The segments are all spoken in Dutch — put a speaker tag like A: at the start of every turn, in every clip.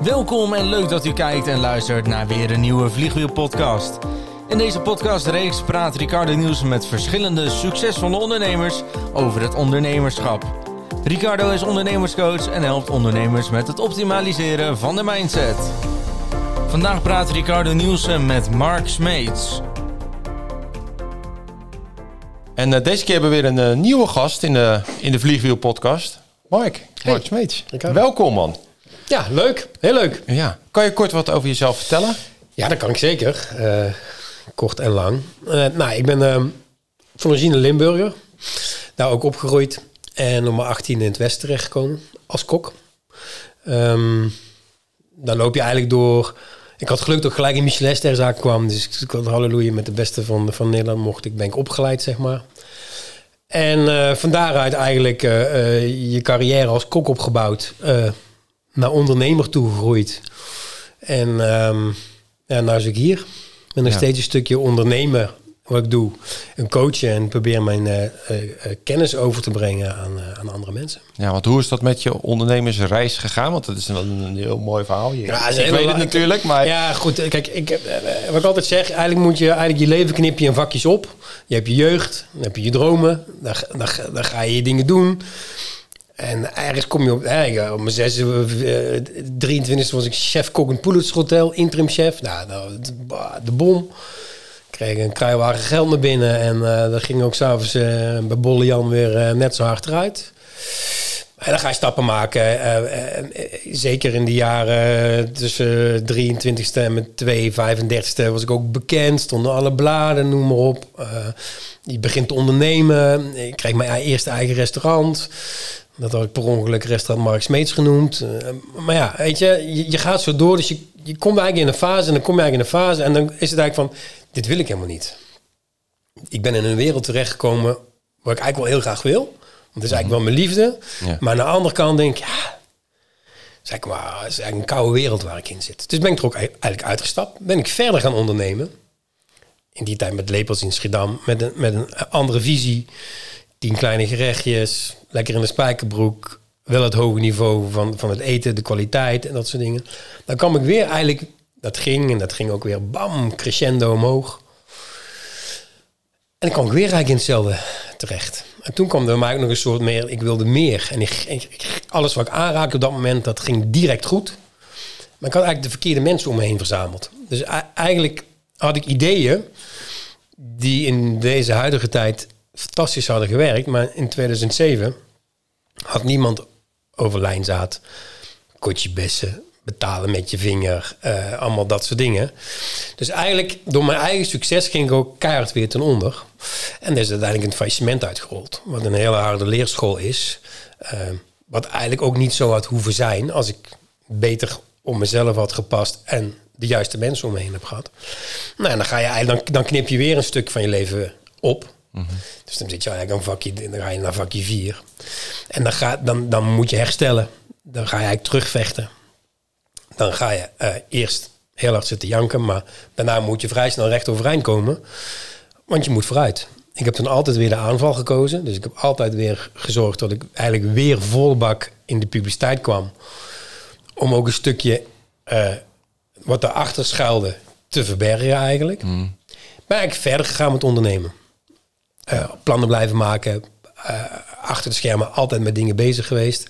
A: Welkom en leuk dat u kijkt en luistert naar weer een nieuwe Vliegwiel podcast. In deze podcastreeks praat Ricardo Nielsen met verschillende succesvolle ondernemers over het ondernemerschap. Ricardo is ondernemerscoach en helpt ondernemers met het optimaliseren van de mindset. Vandaag praat Ricardo Nielsen met Mark Smeets.
B: En uh, deze keer hebben we weer een uh, nieuwe gast in de, in de Vliegwiel podcast. Mark,
C: Hey,
B: Mark Smeets. Welkom man.
C: Ja, leuk. Heel leuk.
B: Ja. Kan je kort wat over jezelf vertellen?
C: Ja, dat kan ik zeker. Eh, kort en lang. Eh, nou, ik ben ehm van origine Limburger. Daar ook opgegroeid. En op mijn 18 in het Westen terechtgekomen. Als kok. Ehm, dan loop je eigenlijk door... Ik had geluk dat ik gelijk in Michelin-sterzaak kwam. Dus ik had halleluja met de beste van, van Nederland mocht ik ben ik opgeleid, zeg maar. En eh, van daaruit eigenlijk je carrière als kok opgebouwd. Naar ondernemer toegegroeid. En ehm ja, nou zit ik hier. Ben nog
B: Ja.
C: steeds een stukje ondernemer wat ik doe. Een coachen en probeer mijn eh, eh, eh, kennis over te brengen aan, aan andere mensen.
B: Ja, want hoe is dat met je ondernemersreis gegaan? Want dat is een, een heel mooi verhaal. Je,
C: Ja, is
B: ik weet het natuurlijk, maar...
C: Ja, goed. Kijk, ik, heb, wat ik altijd zeg, eigenlijk moet je eigenlijk je leven knip je in vakjes op. Je hebt je jeugd, dan heb je je dromen, dan, ga- dan ga je je dingen doen. En ergens kom je op, hè, op mijn zes, eh, 23 was ik chef-kok in het Poelitz Hotel, interim chef. Nou, de, bom. Kreeg een kruiwagen geld naar binnen en eh dat ging ook s'avonds eh bij Bolle Jan weer eh, net zo hard eruit. En dan ga je stappen maken. eh, eh, eh, zeker in de jaren tussen 23ste en mijn 2, 35ste was ik ook bekend. Stonden alle bladen, noem maar op. Eh, je begint te ondernemen. Ik kreeg mijn eerste eigen restaurant. Dat had ik per ongeluk restaurant Mark Smeets genoemd. Eh, maar ja, weet je, je, je gaat zo door. Dus je, je komt eigenlijk in een fase en dan kom je eigenlijk in een fase. En dan is het eigenlijk van, dit wil ik helemaal niet. Ik ben in een wereld terechtgekomen waar ik eigenlijk wel heel graag wil. Want het is eigenlijk wel mijn liefde.
B: Ja.
C: Maar aan de andere kant denk ik, ja, het is eigenlijk, maar, het is eigenlijk een koude wereld waar ik in zit. Dus ben ik er ook eigenlijk uitgestapt. Ben ik verder gaan ondernemen. In die tijd met lepels in Schiedam. Met een, met een andere visie. Tien kleine gerechtjes. Lekker in de spijkerbroek. Wel het hoge niveau van, van het eten, de kwaliteit en dat soort dingen. Dan kwam ik weer eigenlijk, dat ging en dat ging ook weer bam, crescendo omhoog. En dan kwam ik weer eigenlijk in hetzelfde terecht. En toen kwam er maar nog een soort meer, ik wilde meer. En ik, alles wat ik aanraakte op dat moment, dat ging direct goed. Maar ik had eigenlijk de verkeerde mensen om me heen verzameld. Dus eigenlijk had ik ideeën die in deze huidige tijd fantastisch hadden gewerkt. Maar in 2007 had niemand over lijnzaad, kotje bessen, betalen met je vinger, eh, allemaal dat soort dingen. Dus eigenlijk, door mijn eigen succes ging ik ook keihard weer ten onder. En er is uiteindelijk een faillissement uitgerold. Wat een hele harde leerschool is. eh, wat eigenlijk ook niet zo had hoeven zijn als ik beter om mezelf had gepast en de juiste mensen om me heen heb gehad. Nou, en dan ga je dan, dan knip je weer een stuk van je leven op. Dus dan zit je eigenlijk een vakje, dan ga je naar vakje 4. En dan, ga, dan, dan moet je herstellen. Dan ga je eigenlijk terugvechten. Dan ga je eh, eerst heel hard zitten janken, maar daarna moet je vrij snel recht overeind komen. Want je moet vooruit. Ik heb dan altijd weer de aanval gekozen. Dus ik heb altijd weer gezorgd dat ik eigenlijk weer volbak in de publiciteit kwam. Om ook een stukje eh, wat daarachter schuilde te verbergen eigenlijk. Maar eigenlijk verder gegaan met ondernemen. Eh, plannen blijven maken. eh, achter de schermen altijd met dingen bezig geweest.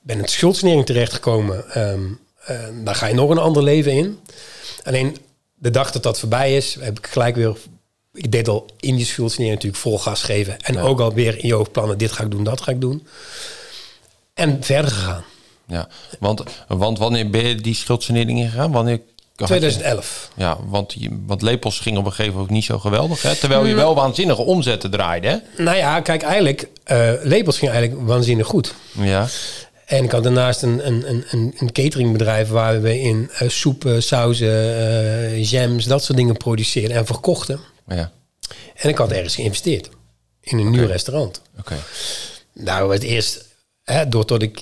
C: Ben in het schuldsanering terechtgekomen. Eh, daar ga je nog een ander leven in. Alleen de dag dat dat voorbij is, heb ik gelijk weer... Ik deed al in die schuldsanering natuurlijk vol gas geven. En ook alweer in je hoofdplannen, dit ga ik doen, dat ga ik doen. En verder gegaan.
B: Ja, want, want wanneer ben je die schuldsanering ingegaan? Wanneer...
C: 2011.
B: Ja, want, je- want lepels ging op een gegeven moment ook niet zo geweldig. Hè? Terwijl je wel waanzinnige omzetten draaide. Hè?
C: Nou ja, kijk, eigenlijk, eh labels ging eigenlijk waanzinnig goed.
B: Ja,
C: En ik had daarnaast een, een, een- een, cateringbedrijf waar we in eh, soepen, sauzen, eh, jams, dat soort dingen produceerden en verkochten.
B: ja.
C: En ik had ergens geïnvesteerd in een nieuw restaurant.
B: Oké.
C: Nou, het eerst, hè, doordat ik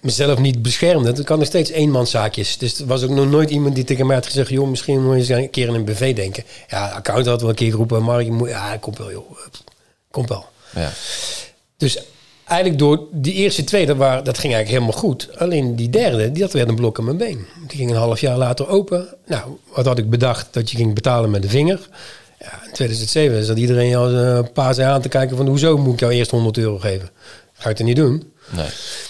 C: mezelf niet beschermde, dan kan er steeds eenmanszaakjes. Dus er was ook nog nooit iemand die tegen mij had gezegd, joh, misschien moet je eens een keer in een BV denken. Ja, de accountant had wel een keer geroepen, Mark, je moet, ja, komt wel, joh. Komt wel.
B: Ja.
C: Dus eigenlijk door die eerste twee, dat, waren, dat ging eigenlijk helemaal goed. Alleen die derde, die had weer een blok aan mijn been. Die ging een half jaar later open. Nou, wat had ik bedacht? Dat je ging betalen met de vinger. Ja, in 2007 zat iedereen al een paar jaar aan te kijken van... hoezo moet ik jou eerst 100 euro geven? Ga ik het niet doen.
B: Nee.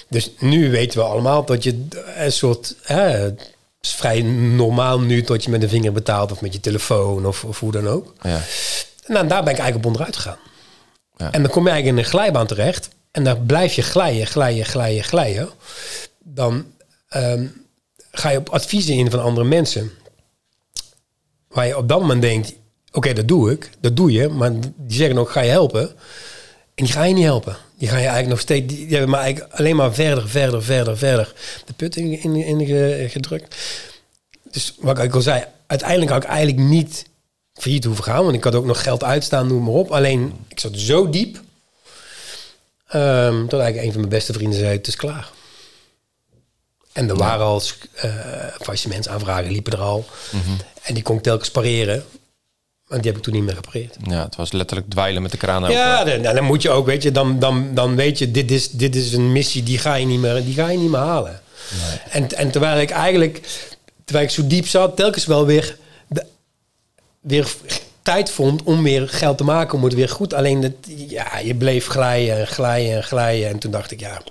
C: Dus nu weten we allemaal dat je een soort... Hè, het is vrij normaal nu dat je met de vinger betaalt... of met je telefoon of, of hoe dan ook.
B: Ja.
C: Nou, daar ben ik eigenlijk op onderuit gegaan.
B: Ja.
C: En dan kom je eigenlijk in een glijbaan terecht. En dan blijf je glijden, glijden, glijden, glijden. Dan ehm, ga je op adviezen in van andere mensen. Waar je op dat moment denkt... Oké, dat doe ik. Dat doe je. Maar die zeggen ook, ga je helpen? En die ga je niet helpen. Die ga je eigenlijk nog steeds... Die, die hebben maar eigenlijk alleen maar verder, verder, verder, verder... de put in, in, in ge- gedrukt. Dus wat ik al zei... Uiteindelijk had ik eigenlijk niet failliet hoeven gaan. Want ik had ook nog geld uitstaan, noem maar op. Alleen, ik zat zo diep... ehm, dat eigenlijk een van mijn beste vrienden zei... Het is klaar. En er waren al eh faillissementsaanvragen, liepen er al. En die kon ik telkens pareren. Maar die heb ik toen niet meer gepareerd.
B: ja, het was letterlijk dweilen met de kraan open.
C: Ja, dan, dan moet je ook, weet je, dan, dan, dan weet je, dit is, dit is een missie die ga je niet meer, die ga je niet meer halen. En, en terwijl ik eigenlijk, terwijl ik zo diep zat, telkens wel weer, de, weer tijd vond om weer geld te maken, om het weer goed. Alleen dat, ja, je bleef glijden en glijden en glijden. En toen dacht ik, ja,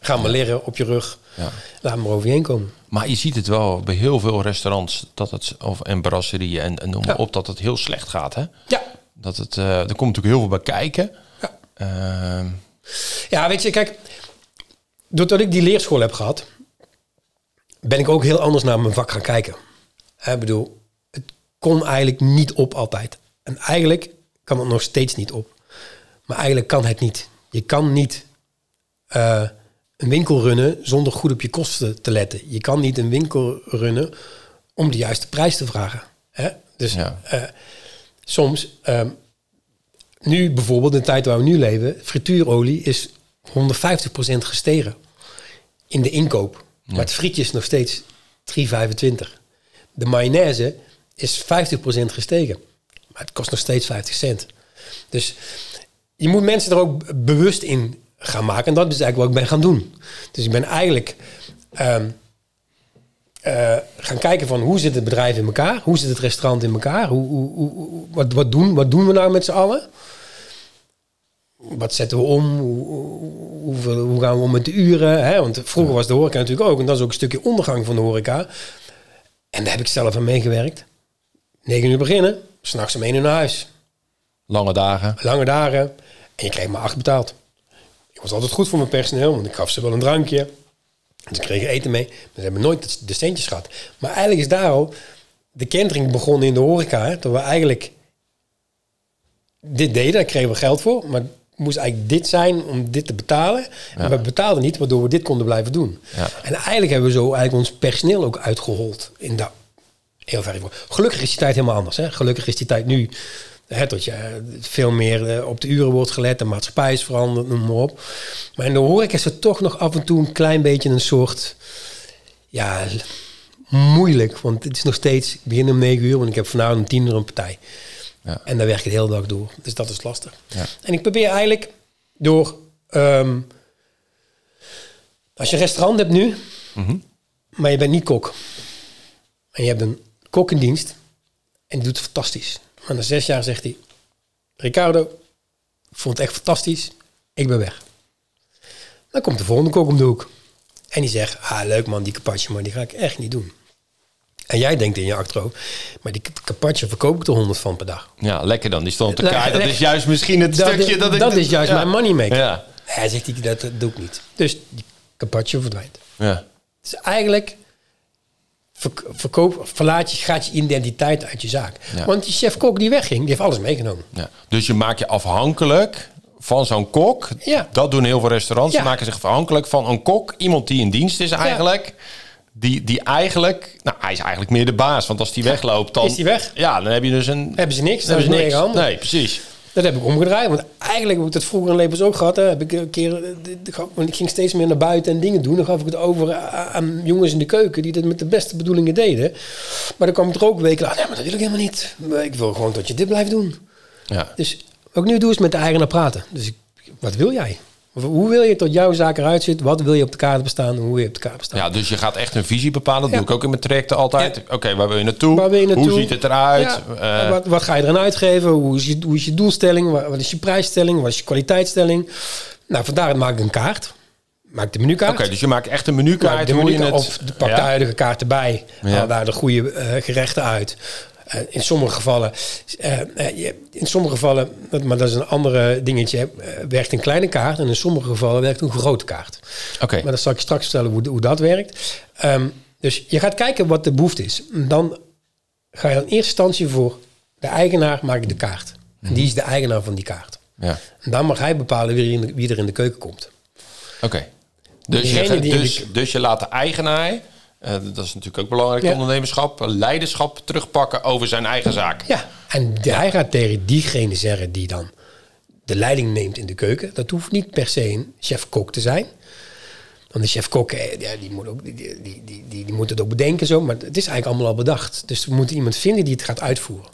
C: ga maar leren op je rug.
B: Ja.
C: Laat me er over je heen komen.
B: Maar je ziet het wel bij heel veel restaurants dat het, of, en brasserieën en, en noem maar
C: Ja.
B: op, dat het heel slecht gaat. Hè?
C: Ja,
B: Dat het, eh, er komt natuurlijk heel veel bij kijken.
C: Ja.
B: Ehm,
C: Ja, weet je, kijk, doordat ik die leerschool heb gehad, ben ik ook heel anders naar mijn vak gaan kijken. Ik bedoel, het kon eigenlijk niet op altijd. En eigenlijk kan het nog steeds niet op. Maar eigenlijk kan het niet. Je kan niet eh, een winkel runnen zonder goed op je kosten te letten. Je kan niet een winkel runnen om de juiste prijs te vragen. Hè? Dus
B: Ja.
C: eh, soms, ehm, nu bijvoorbeeld, in de tijd waar we nu leven, frituurolie is 150% gestegen in de inkoop. Maar het frietje is nog steeds 3,25. De mayonaise is 50% gestegen. Maar het kost nog steeds 50 cent. Dus je moet mensen er ook bewust in gaan maken. En dat is eigenlijk wat ik ben gaan doen. Dus ik ben eigenlijk ehm, eh, gaan kijken van hoe zit het bedrijf in elkaar? Hoe zit het restaurant in elkaar? Hoe, hoe, hoe- wat, wat, doen, wat doen we nou met z'n allen? Wat zetten we om? Hoe, hoe gaan we om met de uren? Hè? Want vroeger was de horeca natuurlijk ook. En dat is ook een stukje ondergang van de horeca. En daar heb ik zelf aan meegewerkt. 9 uur beginnen, s'nachts om 1 uur naar huis.
B: lange dagen.
C: Lange dagen. En je kreeg maar acht betaald. Was altijd goed voor mijn personeel, want ik gaf ze wel een drankje. Ik kreeg eten mee. Maar ze hebben nooit de centjes gehad. Maar eigenlijk is daar al de kentering begonnen in de horeca. Hè, dat we eigenlijk dit deden, daar kregen we geld voor. Maar het moest eigenlijk dit zijn om dit te betalen. En we betaalden niet, waardoor we dit konden blijven doen.
B: Ja.
C: En eigenlijk hebben we zo eigenlijk ons personeel ook uitgehold. In dat heel ver. Gelukkig is die tijd helemaal anders. Hè? Gelukkig is die tijd nu hè, dat je veel meer eh, op de uren wordt gelet. De maatschappij is veranderd, noem maar op. Maar in de horeca is er toch nog af en toe een klein beetje een soort... Ja, moeilijk. Want het is nog steeds... Ik begin om negen uur, want ik heb vanavond om tien uur een partij.
B: Ja.
C: En daar werk ik de hele dag door. Dus dat is lastig.
B: Ja.
C: En ik probeer eigenlijk door... ehm, als je een restaurant hebt nu, maar je bent niet kok. En je hebt een kok in dienst en die doet het fantastisch. Maar na zes jaar zegt hij... Ricardo, ik vond het echt fantastisch. Ik ben weg. Dan komt de volgende kok om de hoek. En die zegt, ah leuk man, die carpaccio, maar die ga ik echt niet doen. En jij denkt in je achterhoofd, maar die carpaccio verkoop ik er honderd van per dag.
B: Ja, lekker dan. Die stond op de kaart. Dat is juist misschien het
C: Dat
B: stukje dat ik...
C: dat is juist
B: ja.
C: mijn moneymaker.
B: Ja.
C: Hij zegt, dat, dat doe ik niet. Dus die carpaccio verdwijnt.
B: Ja.
C: Dus eigenlijk verkoop, verlaat je, gaat je identiteit uit je zaak.
B: Ja.
C: Want die chef-kok die wegging, die heeft alles meegenomen.
B: Ja. Dus je maakt je afhankelijk van zo'n kok.
C: Ja.
B: Dat doen heel veel restaurants. Ze maken zich afhankelijk van een kok. Iemand die in dienst is eigenlijk. Die, die eigenlijk... Nou, hij is eigenlijk meer de baas. Want als die wegloopt, dan...
C: Is die weg?
B: Ja, dan heb je dus een...
C: Hebben ze niks,
B: dan
C: dan
B: hebben ze niks. Nee, precies.
C: Dat heb ik omgedraaid. Want eigenlijk heb ik dat vroeger in levens ook gehad. Hè. Heb ik een keer, eh, want ik ging steeds meer naar buiten en dingen doen. Dan gaf ik het over aan jongens in de keuken die dat met de beste bedoelingen deden. Maar dan kwam ik er ook weken later. Nee, maar dat wil ik helemaal niet. Ik wil gewoon dat je dit blijft doen.
B: Ja.
C: Dus wat ik nu doe is met de eigenaar praten. Dus ik, wat wil jij? Hoe wil je tot jouw zaak eruit ziet? Wat wil je op de kaart bestaan? Hoe wil je op de kaart bestaan?
B: Ja, dus je gaat echt een visie bepalen. Dat
C: Ja.
B: doe ik ook in mijn trajecten altijd.
C: Ja.
B: Oké, waar wil je naartoe?
C: Waar wil je naartoe?
B: Hoe ziet het eruit?
C: Ja,
B: Eh,
C: wat, wat ga je eraan uitgeven? Hoe is je, hoe is je doelstelling? Wat, is je prijsstelling? Wat is je kwaliteitsstelling? Nou, vandaar maak ik een kaart. Maak ik de menukaart.
B: Oké, dus je maakt echt een
C: Maak
B: menukaart. hoe je het,
C: of de, pak de huidige kaart erbij. Haal daar de goede eh, gerechten uit. Eh, in sommige gevallen, eh, eh, in sommige gevallen, maar dat is een andere dingetje, werkt een kleine kaart en in sommige gevallen werkt een grote kaart.
B: Oké,
C: Maar dan zal ik je straks vertellen hoe, hoe dat werkt. Ehm, dus je gaat kijken wat de behoefte is. Dan ga je in eerste instantie voor de eigenaar maak je de kaart. En die is de eigenaar van die kaart.
B: ja.
C: En dan mag hij bepalen wie er in de, wie er in de keuken komt.
B: Oké. Dus, je, dus,
C: de-
B: dus je laat de eigenaar, dat is natuurlijk ook belangrijk,
C: Ja.
B: ondernemerschap, leiderschap terugpakken over zijn eigen zaak.
C: Ja, en de- hij gaat tegen diegene zeggen die dan de leiding neemt in de keuken. Dat hoeft niet per se een chef-kok te zijn. Want de chef-kok, eh, ja, die, moet ook, die, die, die, die, die moet het ook bedenken zo. Maar het is eigenlijk allemaal al bedacht. Dus we moeten iemand vinden die het gaat uitvoeren.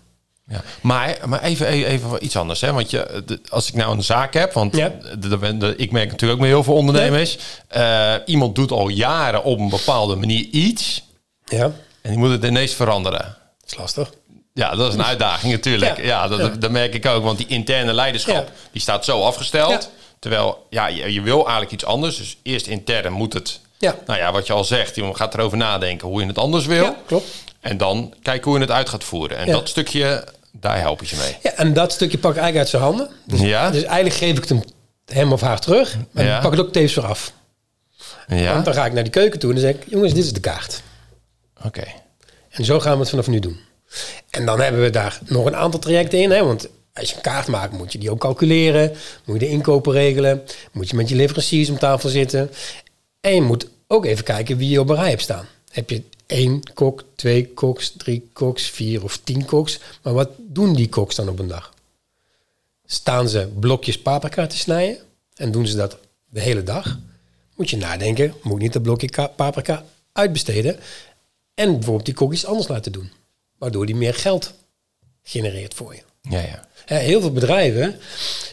B: Ja. Maar, maar even, even, iets anders. Hè? Want je, de- als ik nou een zaak heb, want
C: Ja.
B: de, de- de- ik merk natuurlijk ook met heel veel ondernemers. eh, iemand doet al jaren op een bepaalde manier iets
C: Ja,
B: en die moet het ineens veranderen.
C: dat is lastig.
B: Ja, dat is een uitdaging natuurlijk.
C: Ja.
B: Ja, dat,
C: Ja.
B: dat merk ik ook. Want die interne leiderschap,
C: Ja.
B: die staat zo afgesteld.
C: Ja.
B: Terwijl, ja, je, je wil eigenlijk iets anders. Dus eerst intern moet het...
C: Ja.
B: Nou ja, wat je al zegt, je gaat erover nadenken hoe je het anders wil.
C: Ja, klopt.
B: En dan kijken hoe je het uit gaat voeren. En
C: Ja.
B: dat stukje, daar help je je mee.
C: Ja, en dat stukje pak ik eigenlijk uit zijn handen. Dus,
B: Ja?
C: dus eigenlijk geef ik het hem, hem of haar terug. En
B: Ja.
C: pak het ook tevens weer af.
B: Ja,
C: Want dan ga ik naar die keuken toe en dan zeg ik... jongens, dit is de kaart.
B: oké.
C: En zo gaan we het vanaf nu doen. En dan hebben we daar nog een aantal trajecten in. Hè? Want als je een kaart maakt, moet je die ook calculeren. Moet je de inkopen regelen. Moet je met je leveranciers om tafel zitten. En je moet ook even kijken wie je op een rij hebt staan. Heb je één kok, twee koks, drie koks, vier of tien koks. Maar wat doen die koks dan op een dag? Staan ze blokjes paprika te snijden? En doen ze dat de hele dag? Moet je nadenken, moet ik niet dat blokje ka- paprika uitbesteden? En bijvoorbeeld die kok iets anders laten doen. Waardoor die meer geld genereert voor je.
B: Ja, ja.
C: Heel veel bedrijven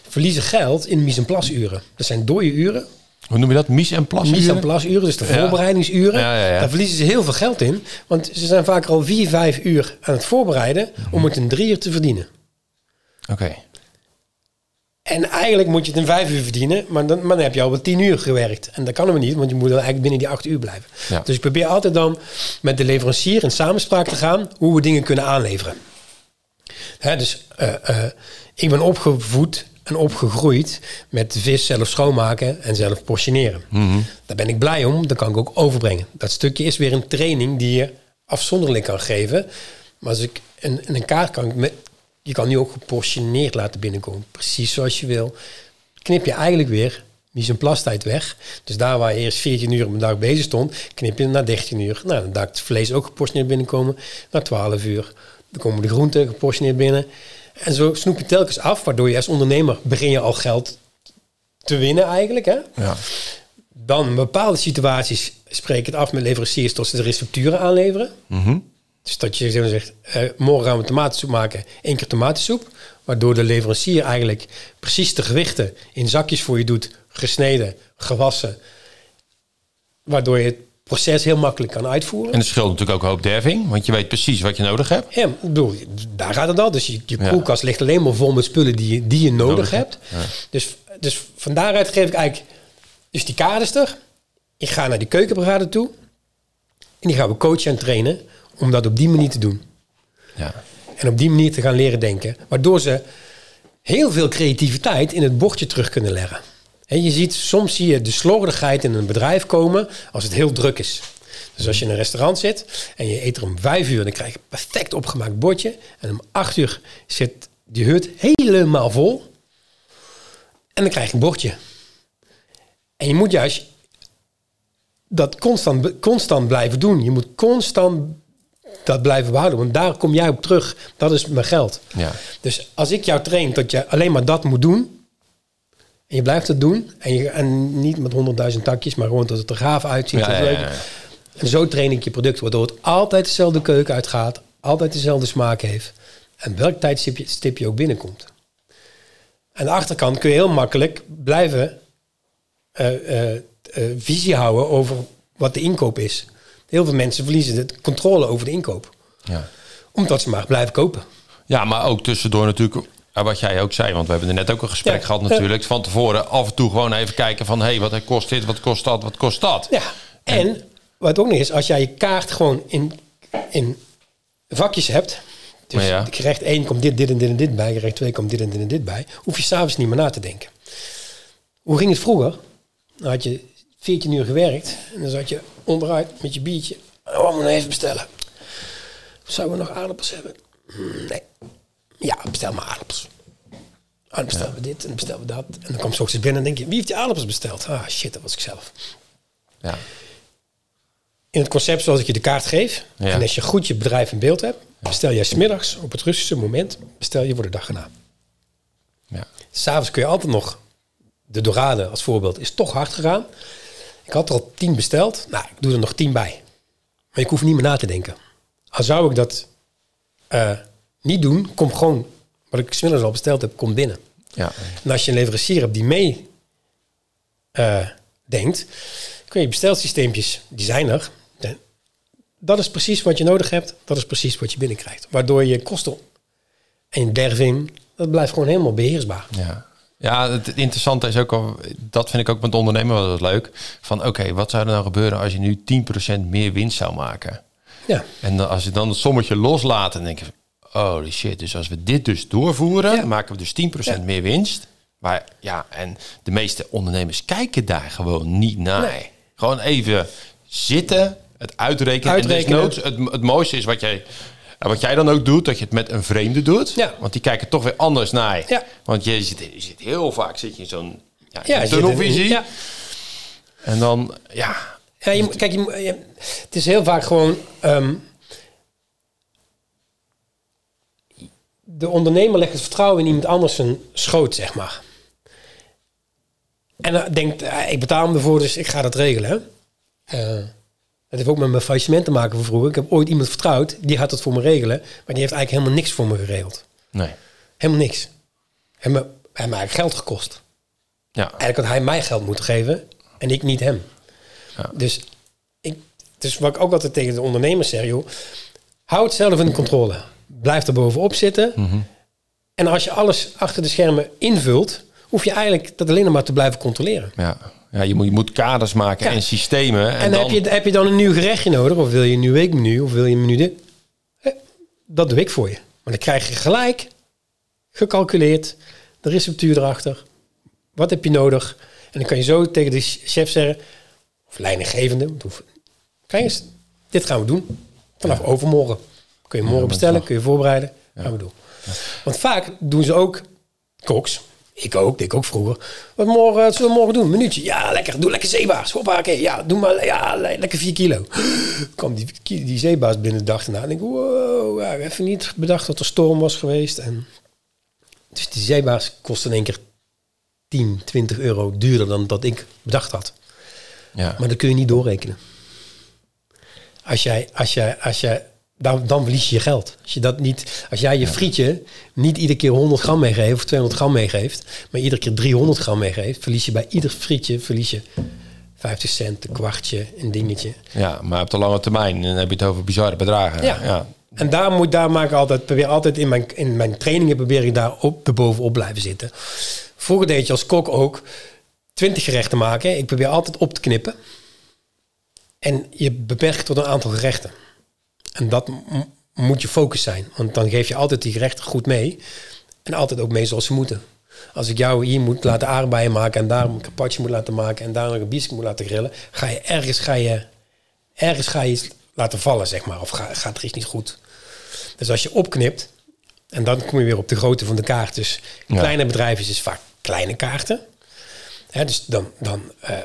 C: verliezen geld in mise en place uren. Dat zijn dode uren.
B: Hoe noem je dat? Mies en plas?
C: Mise en place uren, dus de voorbereidingsuren.
B: Ja, ja, ja.
C: Daar verliezen ze heel veel geld in. Want ze zijn vaak al vier, vijf uur aan het voorbereiden om het in drie uur te verdienen.
B: Oké.
C: En eigenlijk moet je het in vijf uur verdienen, maar dan, maar dan heb je al wel tien uur gewerkt. En dat kan we niet, want je moet dan eigenlijk binnen die acht uur blijven.
B: Ja.
C: Dus ik probeer altijd dan met de leverancier in samenspraak te gaan hoe we dingen kunnen aanleveren. Hè, dus eh, eh, ik ben opgevoed en opgegroeid met de vis zelf schoonmaken en zelf portioneren. Daar ben ik blij om, dat kan ik ook overbrengen. Dat stukje is weer een training die je afzonderlijk kan geven. Maar als ik een, een kaart kan, met, je kan die ook geportioneerd laten binnenkomen. Precies zoals je wil. Knip je eigenlijk weer mise en place tijd weg. Dus daar waar je eerst 14 uur op een dag bezig stond, knip je naar 13 uur. Nou, dan dacht het vlees ook geportioneerd binnenkomen. Na 12 uur. Dan komen de groenten geportioneerd binnen. En zo snoep je telkens af, waardoor je als ondernemer begin je al geld te winnen eigenlijk. Hè?
B: Ja.
C: Dan in bepaalde situaties spreek ik het af met leveranciers tot ze de recepturen aanleveren. Dus dat je zeg, zegt, eh, morgen gaan we tomatensoep maken, één keer tomatensoep. Waardoor de leverancier eigenlijk precies de gewichten in zakjes voor je doet, gesneden, gewassen. Waardoor je het proces heel makkelijk kan uitvoeren.
B: En het scheelt natuurlijk ook een hoop derving, want je weet precies wat je nodig hebt.
C: Ja, ik bedoel, daar gaat het al. Dus je, je
B: Ja.
C: koelkast ligt alleen maar vol met spullen die je, die je nodig,
B: Nodig
C: hebt. Dus, dus van daaruit geef ik eigenlijk... Dus die is er. Ik ga naar die keukenbrigade toe. En die gaan we coachen en trainen om dat op die manier te doen.
B: Ja.
C: En op die manier te gaan leren denken. Waardoor ze heel veel creativiteit in het bordje terug kunnen leggen. En je ziet, soms zie je de slordigheid in een bedrijf komen als het heel druk is. Dus als je in een restaurant zit en je eet er om vijf uur, dan krijg je een perfect opgemaakt bordje. En om acht uur zit die hut helemaal vol. En dan krijg je een bordje. En je moet juist dat constant, constant blijven doen. Je moet constant dat blijven behouden. Want daar kom jij op terug. Dat is mijn geld.
B: Ja.
C: Dus als ik jou train dat je alleen maar dat moet doen. En je blijft het doen. En, je, en niet met honderdduizend takjes, maar gewoon dat het er gaaf uitziet.
B: Ja,
C: leuk-
B: ja.
C: En zo train ik je product. Waardoor het altijd dezelfde keuken uitgaat. Altijd dezelfde smaak heeft. En welk tijdstip je, stip je ook binnenkomt. Aan de achterkant kun je heel makkelijk blijven eh, eh, eh, visie houden over wat de inkoop is. Heel veel mensen verliezen de controle over de inkoop.
B: Ja.
C: Omdat ze maar blijven kopen.
B: ja, maar ook tussendoor natuurlijk... eh, Wat jij ook zei, want we hebben er net ook een gesprek
C: Ja.
B: gehad natuurlijk. Van tevoren af en toe gewoon even kijken van... hé, hey, wat kost dit, wat kost dat, wat kost dat?
C: Ja, en wat ook nog is, als jij je kaart gewoon in, in vakjes hebt. Dus
B: Ja.
C: gerecht 1 komt dit, dit en dit en dit bij. Gerecht 2 komt dit en dit en dit bij. Hoef je s'avonds niet meer na te denken. Hoe ging het vroeger? Dan had je 14 uur gewerkt. En dan zat je onderuit met je biertje. Oh, we moet even bestellen. Zouden we nog aardappels hebben? Hmm, Nee. Ja, bestel maar aardappels. Ah, dan bestellen we dit en dan bestellen we dat. En dan komt s ochtends binnen en denk je, wie heeft die aardappels besteld? Ah, shit, dat was ik zelf
B: Ja.
C: in het concept zoals ik je de kaart geef. En als je goed je bedrijf in beeld hebt, bestel jij smiddags op het rustigste moment, bestel je voor de dag erna.
B: Ja.
C: S'avonds kun je altijd nog, de dorade als voorbeeld, is toch hard gegaan. Ik had er al tien besteld. Nou, ik doe er nog tien bij. Maar ik hoef niet meer na te denken. Al zou ik dat eh, niet doen, kom gewoon, wat ik smiddags al besteld heb, komt binnen.
B: Ja.
C: En als je een leverancier hebt die mee eh, denkt, kun je bestelsysteempjes, die zijn er. Dat is precies wat je nodig hebt. Dat is precies wat je binnenkrijgt. Waardoor je kosten en derving, dat blijft gewoon helemaal beheersbaar.
B: Ja. Ja, het interessante is ook al, dat vind ik ook met ondernemen wel wat leuk. Van oké, wat zou er nou gebeuren als je nu 10% meer winst zou maken?
C: Ja,
B: En als je dan het sommetje loslaat, dan denk je, holy shit, dus als we dit dus doorvoeren,
C: Ja.
B: maken we dus 10%
C: Ja.
B: meer winst. Maar ja, en de meeste ondernemers kijken daar gewoon niet naar.
C: Nee.
B: Gewoon even zitten, het uitrekenen.
C: Uitrekenen.
B: En het, het mooiste is wat jij, wat jij dan ook doet, dat je het met een vreemde doet.
C: Ja.
B: Want die kijken toch weer anders naar je.
C: Ja.
B: Want je zit, je zit heel vaak zit je in zo'n ja,
C: ja
B: in
C: zit
B: tunnelvisie.
C: Ja.
B: En dan, ja,
C: Ja, je, kijk, je- het is heel vaak gewoon. ehm, de ondernemer legt het vertrouwen in iemand anders zijn schoot, zeg maar. En dan denkt, ik betaal hem ervoor, dus ik ga dat regelen. Eh, dat heeft ook met mijn faillissement te maken van vroeger. Ik heb ooit iemand vertrouwd, die gaat het voor me regelen. Maar die heeft eigenlijk helemaal niks voor me geregeld.
B: nee.
C: Helemaal niks. Hij me, heeft me eigenlijk geld gekost.
B: Ja,
C: Eigenlijk had hij mij geld moeten geven en ik niet hem.
B: Ja.
C: Dus, ik, dus wat ik ook altijd tegen de ondernemers zeg, joh, hou het zelf in de controle. Blijf er bovenop zitten.
B: Mhm.
C: En als je alles achter de schermen invult, hoef je eigenlijk dat alleen nog maar te blijven controleren.
B: ja. ja je, moet, je moet kaders maken
C: Ja.
B: en systemen. En,
C: En,
B: dan,
C: heb, je, heb je dan een nieuw gerechtje nodig? Of wil je een nieuw weekmenu? Of wil je een menu dit? Dat doe ik voor je. Maar dan krijg je gelijk gecalculeerd. De receptuur erachter. Wat heb je nodig? En dan kan je zo tegen de chef zeggen... Of leidinggevende. Kijk eens, dit gaan we doen. Vanaf overmorgen. Kun je morgen bestellen, kun je voorbereiden. Gaan we doen. Want vaak doen ze ook koks. Ik ook, ik ook vroeger. Wat morgen, wat zullen we morgen doen? Een minuutje. Ja, lekker. Doe lekker zeebaars. Hoppa, oké. Ja, doe maar. Ja, le- lekker 4 kilo. kwam die, die zeebaars binnen de dag erna. En ik, wow, ja, even niet bedacht dat er storm was geweest. En dus die zeebaars kostte in één keer 10, 20 euro duurder dan dat ik bedacht had.
B: ja.
C: Maar dat kun je niet doorrekenen. Als jij, als jij, als jij, dan, dan verlies je je geld. Als, je dat niet, als jij je frietje niet iedere keer 100 gram meegeeft of 200 gram meegeeft, maar iedere keer 300 gram meegeeft, verlies je bij ieder frietje verlies je 50 cent, een kwartje, een dingetje.
B: ja, maar op de lange termijn dan heb je het over bizarre bedragen.
C: Ja.
B: ja.
C: En daar moet daar maak ik altijd, probeer altijd in mijn, in mijn trainingen probeer ik daar op, bovenop blijven zitten. Vroeger deed je als kok ook 20 gerechten maken. Ik probeer altijd op te knippen. En je beperkt tot een aantal gerechten. En dat moet je focus zijn. Want dan geef je altijd die gerechten goed mee. En altijd ook mee zoals ze moeten. Als ik jou hier moet laten aardbeien maken... en daar een carpaccio moet laten maken... en daar een biefstuk moet laten grillen... ga je ergens, ga je, ergens ga je iets laten vallen, zeg maar. Of ga, gaat er iets niet goed. Dus als je opknipt... en dan kom je weer op de grootte van de kaart. Dus
B: Ja.
C: kleine bedrijven is vaak kleine kaarten. Hè, dus dan, dan eh,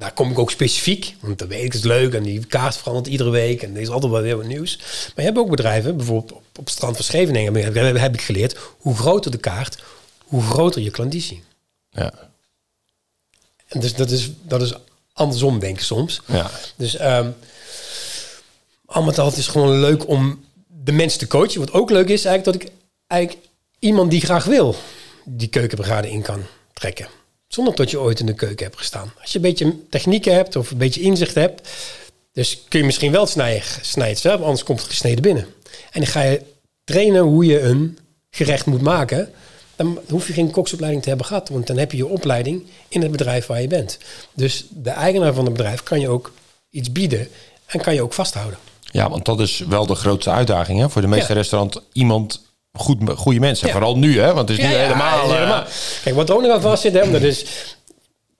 C: daar kom ik ook specifiek, want dan weet ik het is leuk en die kaart verandert iedere week en er is altijd wel weer wat nieuws. Maar je hebt ook bedrijven, bijvoorbeeld op, op het strand van Scheveningen heb, ik geleerd, hoe groter de kaart, hoe groter je klandizie.
B: Ja.
C: En dus dat is, dat is andersom denken soms.
B: Ja.
C: Dus ehm al met al, het is gewoon leuk om de mensen te coachen. Wat ook leuk is eigenlijk dat ik eigenlijk iemand die graag wil, die keukenbrigade in kan trekken. Zonder dat je ooit in de keuken hebt gestaan. Als je een beetje technieken hebt of een beetje inzicht hebt, dus kun je misschien wel snijden, snij het zelf, anders komt het gesneden binnen. En dan ga je trainen hoe je een gerecht moet maken. Dan hoef je geen koksopleiding te hebben gehad, want dan heb je je opleiding in het bedrijf waar je bent. Dus de eigenaar van het bedrijf kan je ook iets bieden en kan je ook vasthouden.
B: Ja, want dat is wel de grootste uitdaging hè? voor de meeste
C: Ja.
B: restaurants. Iemand, goed, goede mensen.
C: Ja.
B: Vooral nu, hè? want het is nu
C: Ja,
B: helemaal...
C: ja,
B: eh,
C: helemaal. Kijk, wat er ook nog aan vast zit, hè, dat is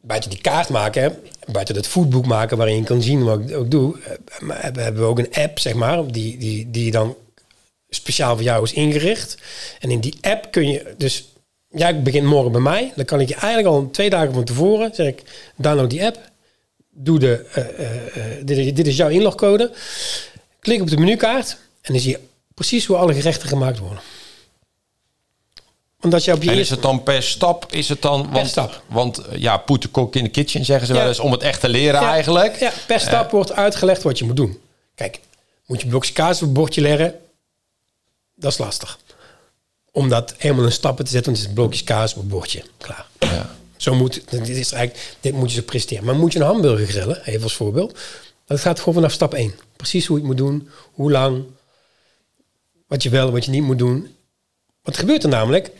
C: buiten die kaart maken, hè, buiten het foodboek maken waarin je kan zien wat ik ook doe, eh, hebben we ook een app, zeg maar, die, die, die dan speciaal voor jou is ingericht. En in die app kun je dus, ja, ik begin morgen bij mij, dan kan ik je eigenlijk al twee dagen van tevoren, zeg ik, download die app, doe de, eh, dit is jouw inlogcode, klik op de menukaart en dan zie je precies hoe alle gerechten gemaakt worden. Omdat je op je
B: En is het dan per stap? Is het dan, want,
C: stap.
B: Want eh, ja, put the cook in the kitchen zeggen ze
C: Ja.
B: wel eens om het echt te leren
C: Ja,
B: eigenlijk.
C: Ja, per stap wordt uitgelegd wat je moet doen. Kijk, moet je blokjes kaas op het bordje leggen? Dat is lastig. Om dat helemaal in stappen te zetten, want het is blokjes kaas op het bordje. Klaar.
B: Ja.
C: Zo moet, dit is eigenlijk, dit moet je zo presteren. Maar moet je een hamburger grillen, even als voorbeeld. Dat gaat gewoon vanaf stap 1. Precies hoe je het moet doen, hoe lang, wat je wel, wat je niet moet doen. Wat gebeurt er namelijk?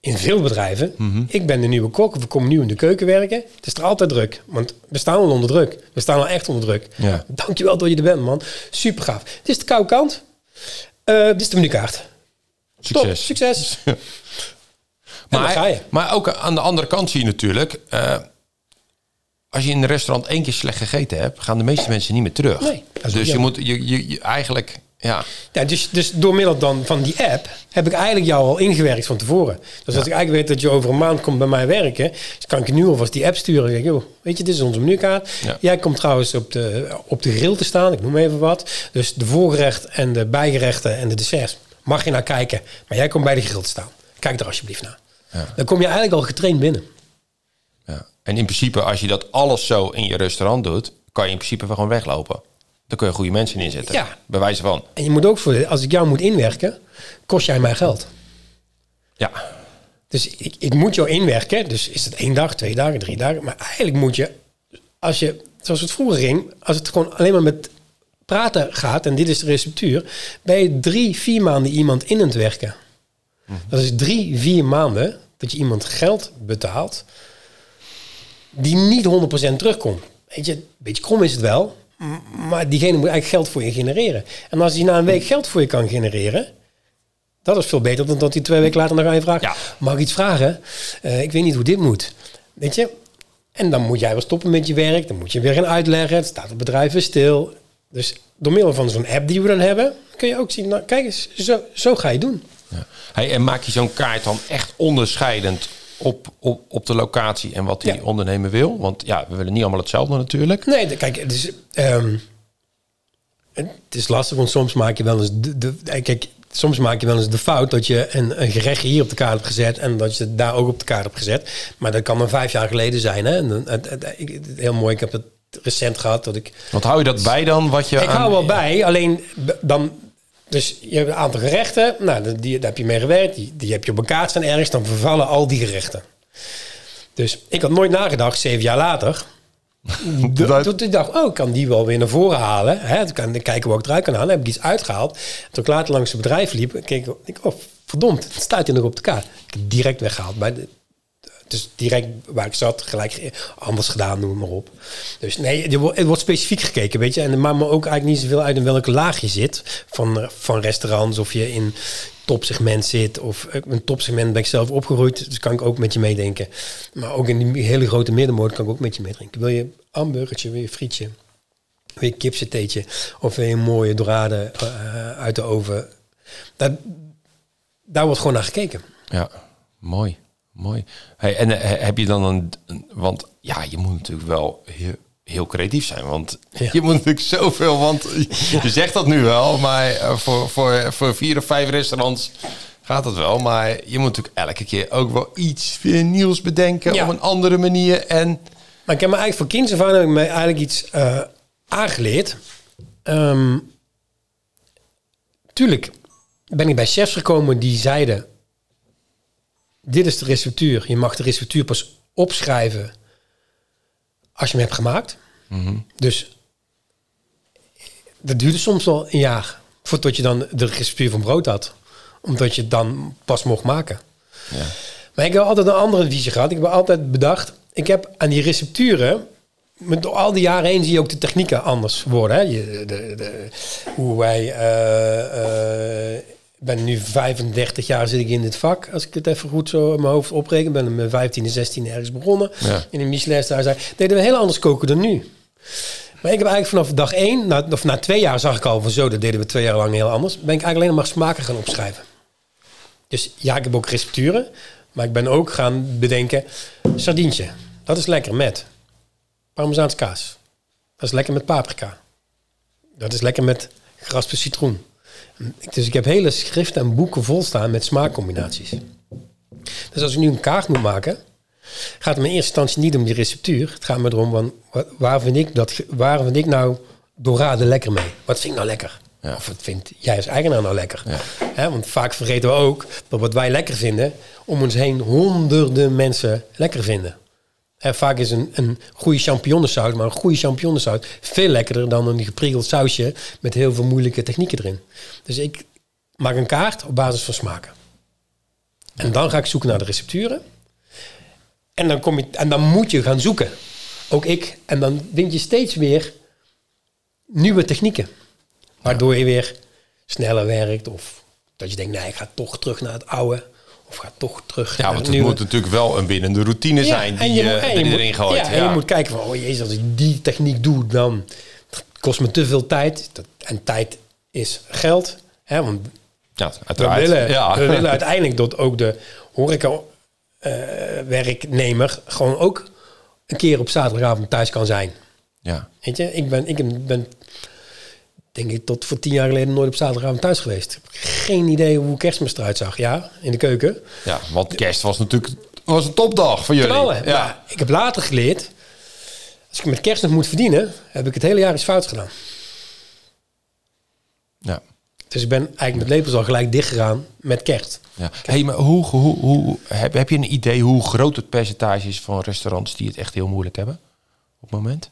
C: In veel bedrijven,
B: Mhm.
C: ik ben de nieuwe kok, we komen nieuw in de keuken werken. Het is er altijd druk, want we staan al onder druk. We staan al echt onder druk.
B: Ja.
C: Dankjewel dat je er bent, man. Super gaaf. Dit is de koude kant. Eh, dit is de menukaart. Top,
B: Succes.
C: succes. en dan ga
B: Maar,
C: je.
B: maar ook aan de andere kant zie je natuurlijk... eh, als je in een restaurant één keer slecht gegeten hebt... gaan de meeste mensen niet meer terug.
C: Nee,
B: dus je moet je, je, je eigenlijk... Ja,
C: Ja, dus, dus door middel dan van die app heb ik eigenlijk jou al ingewerkt van tevoren. Dus als ik eigenlijk weet dat je over een maand komt bij mij werken, dus kan ik je nu alvast die app sturen. En zeg, joh, weet je, dit is onze menukaart.
B: Ja.
C: Jij komt trouwens op de, op de grill te staan, ik noem even wat. Dus de voorgerecht en de bijgerechten en de desserts mag je naar kijken. Maar jij komt bij de grill te staan. Kijk er alsjeblieft naar.
B: Ja.
C: Dan kom je eigenlijk al getraind binnen.
B: ja. En in principe, als je dat alles zo in je restaurant doet... kan je in principe gewoon weglopen. Dan kun je goede mensen inzetten.
C: Ja.
B: Bij wijze van.
C: En je moet ook voor, als ik jou moet inwerken, kost jij mij geld.
B: Ja,
C: Dus ik, ik moet jou inwerken. Dus is het één dag, twee dagen, drie dagen. Maar eigenlijk moet je, als je, zoals het vroeger ging, als het gewoon alleen maar met praten gaat en dit is de receptuur, ben je drie, vier maanden iemand in het werken. Dat is drie, vier maanden dat je iemand geld betaalt die niet 100% terugkomt. Weet je, een beetje krom is het wel, maar diegene moet eigenlijk geld voor je genereren. En als hij na een week geld voor je kan genereren, dat is veel beter dan dat hij twee weken later nog aan je vraagt.
B: Ja.
C: Mag ik iets vragen? Eh, ik weet niet hoe dit moet. Weet je? En dan moet jij wel stoppen met je werk. Dan moet je weer gaan uitleggen. Het staat het bedrijf weer stil. Dus door middel van zo'n app die we dan hebben, kun je ook zien, nou, kijk eens, zo, zo ga je doen.
B: Ja. Hey, en maak je zo'n kaart dan echt onderscheidend op, op, op de locatie en wat die
C: Ja.
B: ondernemer wil? Want ja, we willen niet allemaal hetzelfde natuurlijk.
C: Nee, de- kijk, het is, ehm, het is lastig, want soms maak je wel eens de, de, eh, kijk, soms maak je wel eens de fout dat je een, een gerecht hier op de kaart hebt gezet en dat je het daar ook op de kaart hebt gezet. Maar dat kan dan vijf jaar geleden zijn. Hè? En, het, heel mooi, ik heb het recent gehad dat ik
B: Want hou je dat bij dan? Wat je
C: ik
B: aan-
C: hou wel bij, alleen dan. Dus je hebt een aantal gerechten, nou, die, die- daar heb je mee gewerkt, die, die heb je op een kaart staan ergens, dan vervallen al die gerechten. Dus ik had nooit nagedacht, zeven jaar later. Toen ik dacht, oh, ik kan die wel weer naar voren halen. Hè? Dan kan kijken wat ik eruit kan halen. Dan heb ik iets uitgehaald. Toen ik later langs het bedrijf liep, keek ik, oh, verdomd, het staat hier nog op de kaart. Ik heb het direct weggehaald. De, dus direct waar ik zat, gelijk ge- anders gedaan, noem maar op. Dus nee, er wordt, specifiek gekeken, weet je. En het maakt me ook eigenlijk niet zoveel uit in welke laag je zit. Van, van restaurants, of je in topsegment zit. Of eh, een topsegment ben ik zelf opgegroeid, dus kan ik ook met je meedenken. Maar ook in die hele grote middenmoot kan ik ook met je meedrinken. Wil je hamburgertje, wil je frietje, wil je kipsatéetje... of wil je een mooie dorade eh, uit de oven. Daar, daar wordt gewoon naar gekeken.
B: Ja, mooi. Mooi. Hey, en eh, heb je dan een, een- Want ja, je moet natuurlijk wel heel, heel creatief zijn. Want
C: Ja.
B: je moet natuurlijk zoveel... Want je zegt dat nu wel, maar eh, voor, voor, voor vier of vijf restaurants gaat het wel. Maar je moet natuurlijk elke keer ook wel iets nieuws bedenken...
C: Ja.
B: op een andere manier. En
C: Maar ik heb me eigenlijk van kinds af aan heb ik me eigenlijk iets eh, aangeleerd. Ehm, tuurlijk ben ik bij chefs gekomen die zeiden... Dit is de receptuur. Je mag de receptuur pas opschrijven als je hem hebt gemaakt. Dus dat duurde soms wel een jaar voordat je dan de receptuur van brood had. Omdat je het dan pas mocht maken.
B: Ja.
C: Maar ik heb altijd een andere visie gehad. Ik heb altijd bedacht, ik heb aan die recepturen, met door al die jaren heen zie je ook de technieken anders worden. Hè? Je, de, de, hoe wij, eh, eh, ben nu 35 jaar zit ik in dit vak, als ik het even goed zo in mijn hoofd opreken. Ik ben met 15 en 16 ergens begonnen.
B: Ja.
C: In een daar deden we heel anders koken dan nu. Maar ik heb eigenlijk vanaf dag één, na, of na twee jaar zag ik al van zo, dat deden we twee jaar lang heel anders. Ben ik eigenlijk alleen nog maar smaken gaan opschrijven. Dus ja, ik heb ook recepturen. Maar ik ben ook gaan bedenken, sardientje, dat is lekker met parmezaanse kaas. Dat is lekker met paprika. Dat is lekker met geraspte citroen. Dus ik heb hele schriften en boeken vol staan met smaakcombinaties. Dus als ik nu een kaart moet maken, gaat het me in eerste instantie niet om die receptuur. Het gaat me erom, van, wa- waar, vind ik dat, waar vind ik nou dorade lekker mee? Wat vind ik nou lekker?
B: Ja.
C: Of wat vindt jij als eigenaar nou lekker?
B: Ja.
C: Want vaak vergeten we ook dat wat wij lekker vinden, om ons heen honderden mensen lekker vinden. Vaak is een, een goede champignonsaus, maar een goede champignonsaus veel lekkerder dan een gepriegeld sausje met heel veel moeilijke technieken erin. Dus ik maak een kaart op basis van smaken. En dan ga ik zoeken naar de recepturen. En dan, kom je, en dan moet je gaan zoeken. Ook ik. En dan vind je steeds weer nieuwe technieken. Waardoor je weer sneller werkt. Of dat je denkt, nee, ik ga toch terug naar het oude. Of ga toch terug
B: Ja,
C: naar
B: want
C: het nieuwe.
B: moet natuurlijk wel een binnende routine zijn die je,
C: moet- en
B: die
C: moet-
B: erin gooit.
C: Ja, en je moet kijken van, oh jezus, als ik die techniek doe, dan kost me te veel tijd. En tijd is geld. Hè, want
B: Ja,
C: we
B: uiteraard.
C: willen,
B: ja.
C: we willen uiteindelijk dat ook de horeca-werknemer gewoon ook een keer op zaterdagavond thuis kan zijn.
B: ja.
C: Weet je, ik ben, ik ben denk ik tot voor tien jaar geleden nooit op zaterdagavond thuis geweest. Geen idee hoe kerstmis eruit zag. Ja, in de keuken.
B: ja, want kerst was natuurlijk was een topdag voor jullie.
C: Knallen.
B: Ja.
C: Maar ik heb later geleerd, als ik met kerst nog moet verdienen, heb ik het hele jaar iets fout gedaan.
B: Ja.
C: Dus ik ben eigenlijk met lepels al gelijk dicht gegaan met kerst.
B: Ja. Hey, maar hoe, hoe, hoe, heb, heb je een idee hoe groot het percentage is van restaurants die het echt heel moeilijk hebben op het moment?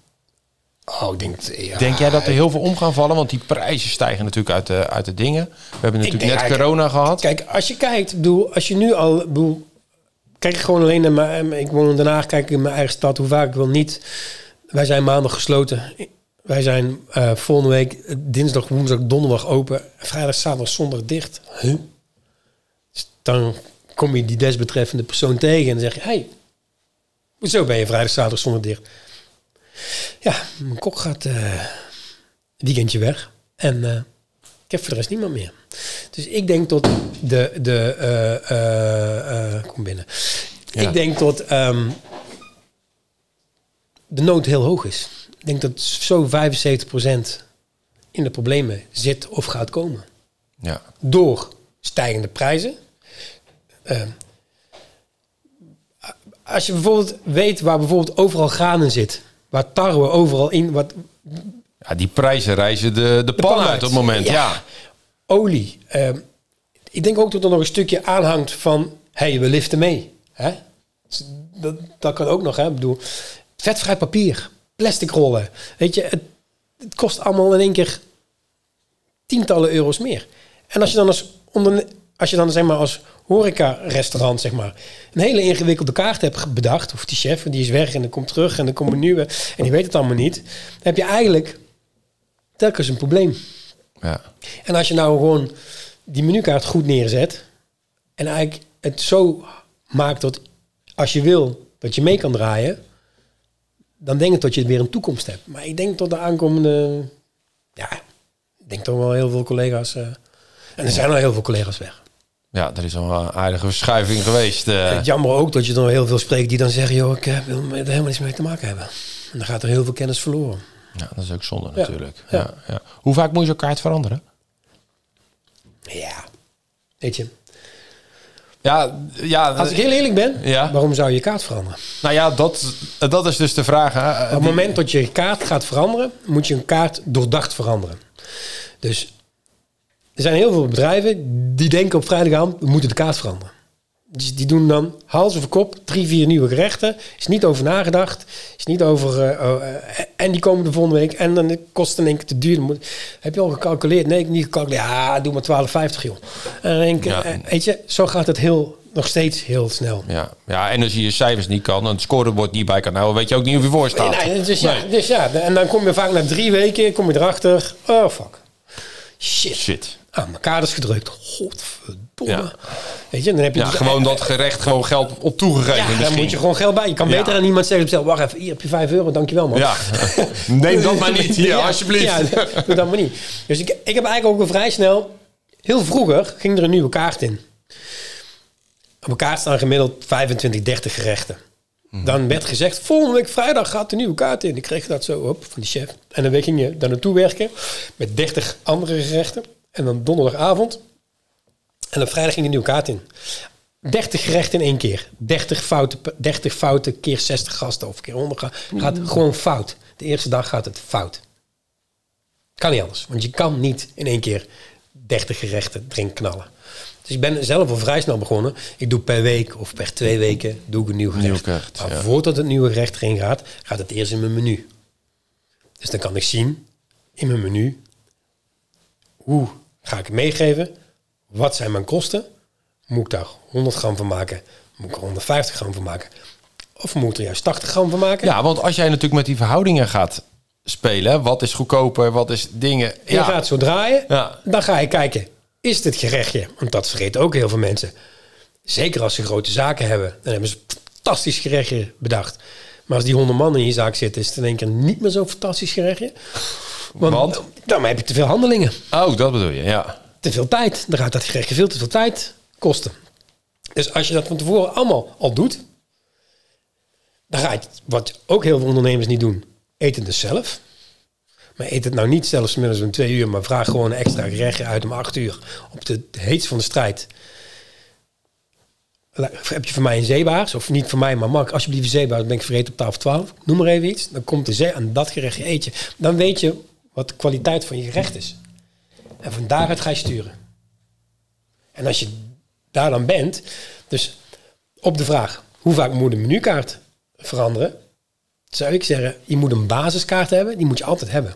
C: Oh, ik denk... Ja,
B: Denk jij dat er heel veel om gaan vallen? Want die prijzen stijgen natuurlijk uit de, uit de dingen. We hebben natuurlijk net corona gehad.
C: Kijk, als je kijkt, bedoel, als je nu al, bedoel, kijk gewoon alleen naar mijn, ik woon in Den Haag, kijk in mijn eigen stad, hoe vaak ik wil niet. Wij zijn maandag gesloten. Wij zijn eh, volgende week eh, dinsdag, woensdag, donderdag open. Vrijdag, zaterdag, zondag dicht. Huh? Dus dan kom je die desbetreffende persoon tegen en dan zeg je, hey, hoezo ben je vrijdag, zaterdag, zondag dicht? Ja, mijn kok gaat een weekendje weg. En eh, ik heb voor de rest niemand meer. Dus ik denk tot de... de eh, kom binnen.
B: Ja.
C: Ik denk tot ehm, de nood heel hoog is. Ik denk dat zo 75% in de problemen zit of gaat komen.
B: Ja.
C: Door stijgende prijzen. Ehm, als je bijvoorbeeld weet waar bijvoorbeeld overal graan in zit. Waar tarwe overal in... Wat,
B: ja, die prijzen reizen de, de, pan, uit op het moment. Ja.
C: olie. Ehm, ik denk ook dat er nog een stukje aanhangt van... hey, we liften mee. Hè? Dus Dat, dat kan ook nog. Hè? Ik bedoel, vetvrij papier, plastic rollen. Weet je, het, het kost allemaal in één keer tientallen euro's meer. En als je dan als, onder, als, je dan, zeg maar, als horeca-restaurant zeg maar, een hele ingewikkelde kaart hebt bedacht... of die chef, die is weg en dan komt terug en dan komt een nieuwe... en die weet het allemaal niet... dan heb je eigenlijk telkens een probleem.
B: Ja.
C: En als je nou gewoon die menukaart goed neerzet en eigenlijk het zo maakt dat als je wil dat je mee kan draaien, dan denk ik dat je weer een toekomst hebt. Maar ik denk tot de aankomende, ja, ik denk toch wel heel veel collega's. eh, en er zijn al heel veel collega's weg.
B: Ja, er is al een aardige verschuiving geweest.
C: Het jammer ook dat je dan heel veel spreekt die dan zeggen, joh, ik eh, wil er helemaal niets mee te maken hebben. En dan gaat er heel veel kennis verloren.
B: ja, dat is ook zonde
C: Ja.
B: natuurlijk.
C: Ja.
B: Ja. Ja, Hoe vaak moet je zo'n kaart veranderen?
C: Ja, weet je.
B: Ja, ja,
C: Als ik heel eerlijk ben,
B: Ja.
C: waarom zou je kaart veranderen?
B: nou ja, dat, dat is dus de vraag. Hè.
C: Op het moment dat je je kaart gaat veranderen, moet je een kaart doordacht veranderen. Dus er zijn heel veel bedrijven die denken op vrijdagavond, we moeten de kaart veranderen. Dus die doen dan hals over kop drie, vier nieuwe gerechten. Is niet over nagedacht. Is niet over... eh, oh, eh, en die komen de volgende week. En dan kost het in één keer te duur. Moet- heb je al gecalculeerd? Nee, ik heb niet gecalculeerd. Ja, doe maar 12,50 joh. En dan denk ik,
B: Ja.
C: eh, weet je, zo gaat het heel, nog steeds heel snel.
B: Ja. ja, en als je je cijfers niet kan en het scorebord niet bij kan houden, weet je ook niet of je voor staat.
C: Nee, dus, ja, dus ja, en dan kom je vaak na drie weken, kom je erachter. Oh, fuck. Shit.
B: Shit.
C: Aan elkaar is gedrukt. Godverdomme.
B: Ja.
C: Weet je, dan heb je
B: Ja,
C: dus-
B: gewoon dat gerecht gewoon geld op toegegeven.
C: Ja, dan
B: misschien.
C: moet je gewoon geld bij. Je kan
B: Ja.
C: beter aan iemand zeggen, wacht even, hier heb je 5 euro, dankjewel man.
B: Ja, neem dat maar niet. Ja, alsjeblieft.
C: Ja, doe dat maar niet. Dus ik, ik heb eigenlijk ook al vrij snel, heel vroeger, ging er een nieuwe kaart in. Op een kaart staan gemiddeld 25, 30 gerechten.
B: Mhm.
C: Dan werd gezegd, volgende week vrijdag gaat de nieuwe kaart in. Ik kreeg dat zo op van die chef. En dan ging je daar naartoe werken met 30 andere gerechten. En dan donderdagavond. En dan vrijdag ging de nieuwe kaart in. 30 gerechten in één keer. 30 fouten, 30 fouten keer 60 gasten of keer 100 gasten. Gaat gewoon fout. De eerste dag gaat het fout. Kan niet anders. Want je kan niet in één keer 30 gerechten erin knallen. Dus ik ben zelf al vrij snel begonnen. Ik doe per week of per twee weken doe ik een nieuw gerecht.
B: Nieuw gerecht,
C: maar
B: ja.
C: voordat het nieuwe gerecht erin gaat, gaat het eerst in mijn menu. Dus dan kan ik zien in mijn menu hoe ga ik meegeven? Wat zijn mijn kosten? Moet ik daar 100 gram van maken? Moet ik er 150 gram van maken? Of moet ik er juist 80 gram van maken?
B: Ja, want als jij natuurlijk met die verhoudingen gaat spelen, wat is goedkoper, wat is dingen.
C: En je gaat zo draaien,
B: Ja.
C: dan ga je kijken, is dit gerechtje? Want dat vergeten ook heel veel mensen. Zeker als ze grote zaken hebben, dan hebben ze een fantastisch gerechtje bedacht. Maar als die honderd man in je zaak zitten, is het in één keer niet meer zo'n fantastisch gerechtje. Want,
B: Want?
C: dan heb je te veel handelingen,
B: Oh, dat bedoel je, ja.
C: te veel tijd. Dan gaat dat gerechtje veel te veel tijd kosten. Dus als je dat van tevoren allemaal al doet, dan ga je, wat ook heel veel ondernemers niet doen, eten dus zelf. Maar eet het nou niet zelfs middels een twee uur, maar vraag gewoon een extra gerechtje uit om acht uur op de heetst van de strijd. Heb je voor mij een zeebaars? Of niet voor mij, maar Mark, alsjeblieft een zeebaars, ben ik vergeten op tafel 12. Noem maar even iets. Dan komt de zee aan dat gerechtje eet je. Dan weet je wat de kwaliteit van je gerecht is. En van daaruit ga je sturen. En als je daar dan bent, dus op de vraag, hoe vaak moet een menukaart veranderen? Zou ik zeggen, je moet een basiskaart hebben, die moet je altijd hebben.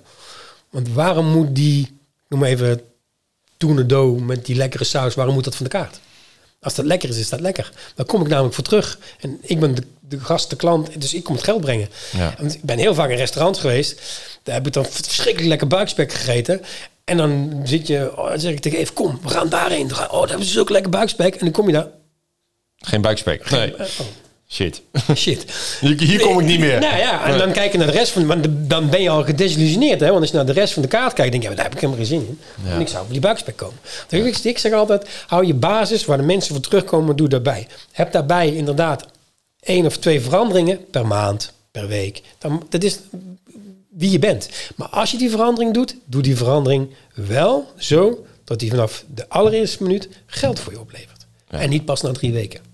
C: Want waarom moet die, noem maar even tournedo met die lekkere saus, waarom moet dat van de kaart? Als dat lekker is, is dat lekker. Dan kom ik namelijk voor terug. En ik ben de, de gast, de klant, dus ik kom het geld brengen.
B: Ja.
C: Ik ben heel vaak in restaurants geweest. Daar heb ik dan verschrikkelijk lekker buikspek gegeten. En dan zit je, oh, dan zeg ik tegen even, kom, we gaan daarheen. Oh, daar hebben ze zulke lekker buikspek. En dan kom je daar,
B: Geen buikspek. Nee.
C: oh,
B: Shit.
C: shit.
B: Hier, kom ik niet meer.
C: Nou ja, en dan kijk je naar de rest van, maar dan ben je al gedesillusioneerd, hè? Want als je naar de rest van de kaart kijkt, denk je, ja, daar heb ik helemaal geen zin in.
B: Ja.
C: En ik zou op die buikspek komen. Dus ik, ik zeg altijd, hou je basis waar de mensen voor terugkomen, doe daarbij. Heb daarbij inderdaad één of twee veranderingen per maand, per week. Dan, dat is wie je bent. Maar als je die verandering doet, doe die verandering wel zo dat die vanaf de allereerste minuut geld voor je oplevert.
B: Ja.
C: En niet pas na drie weken.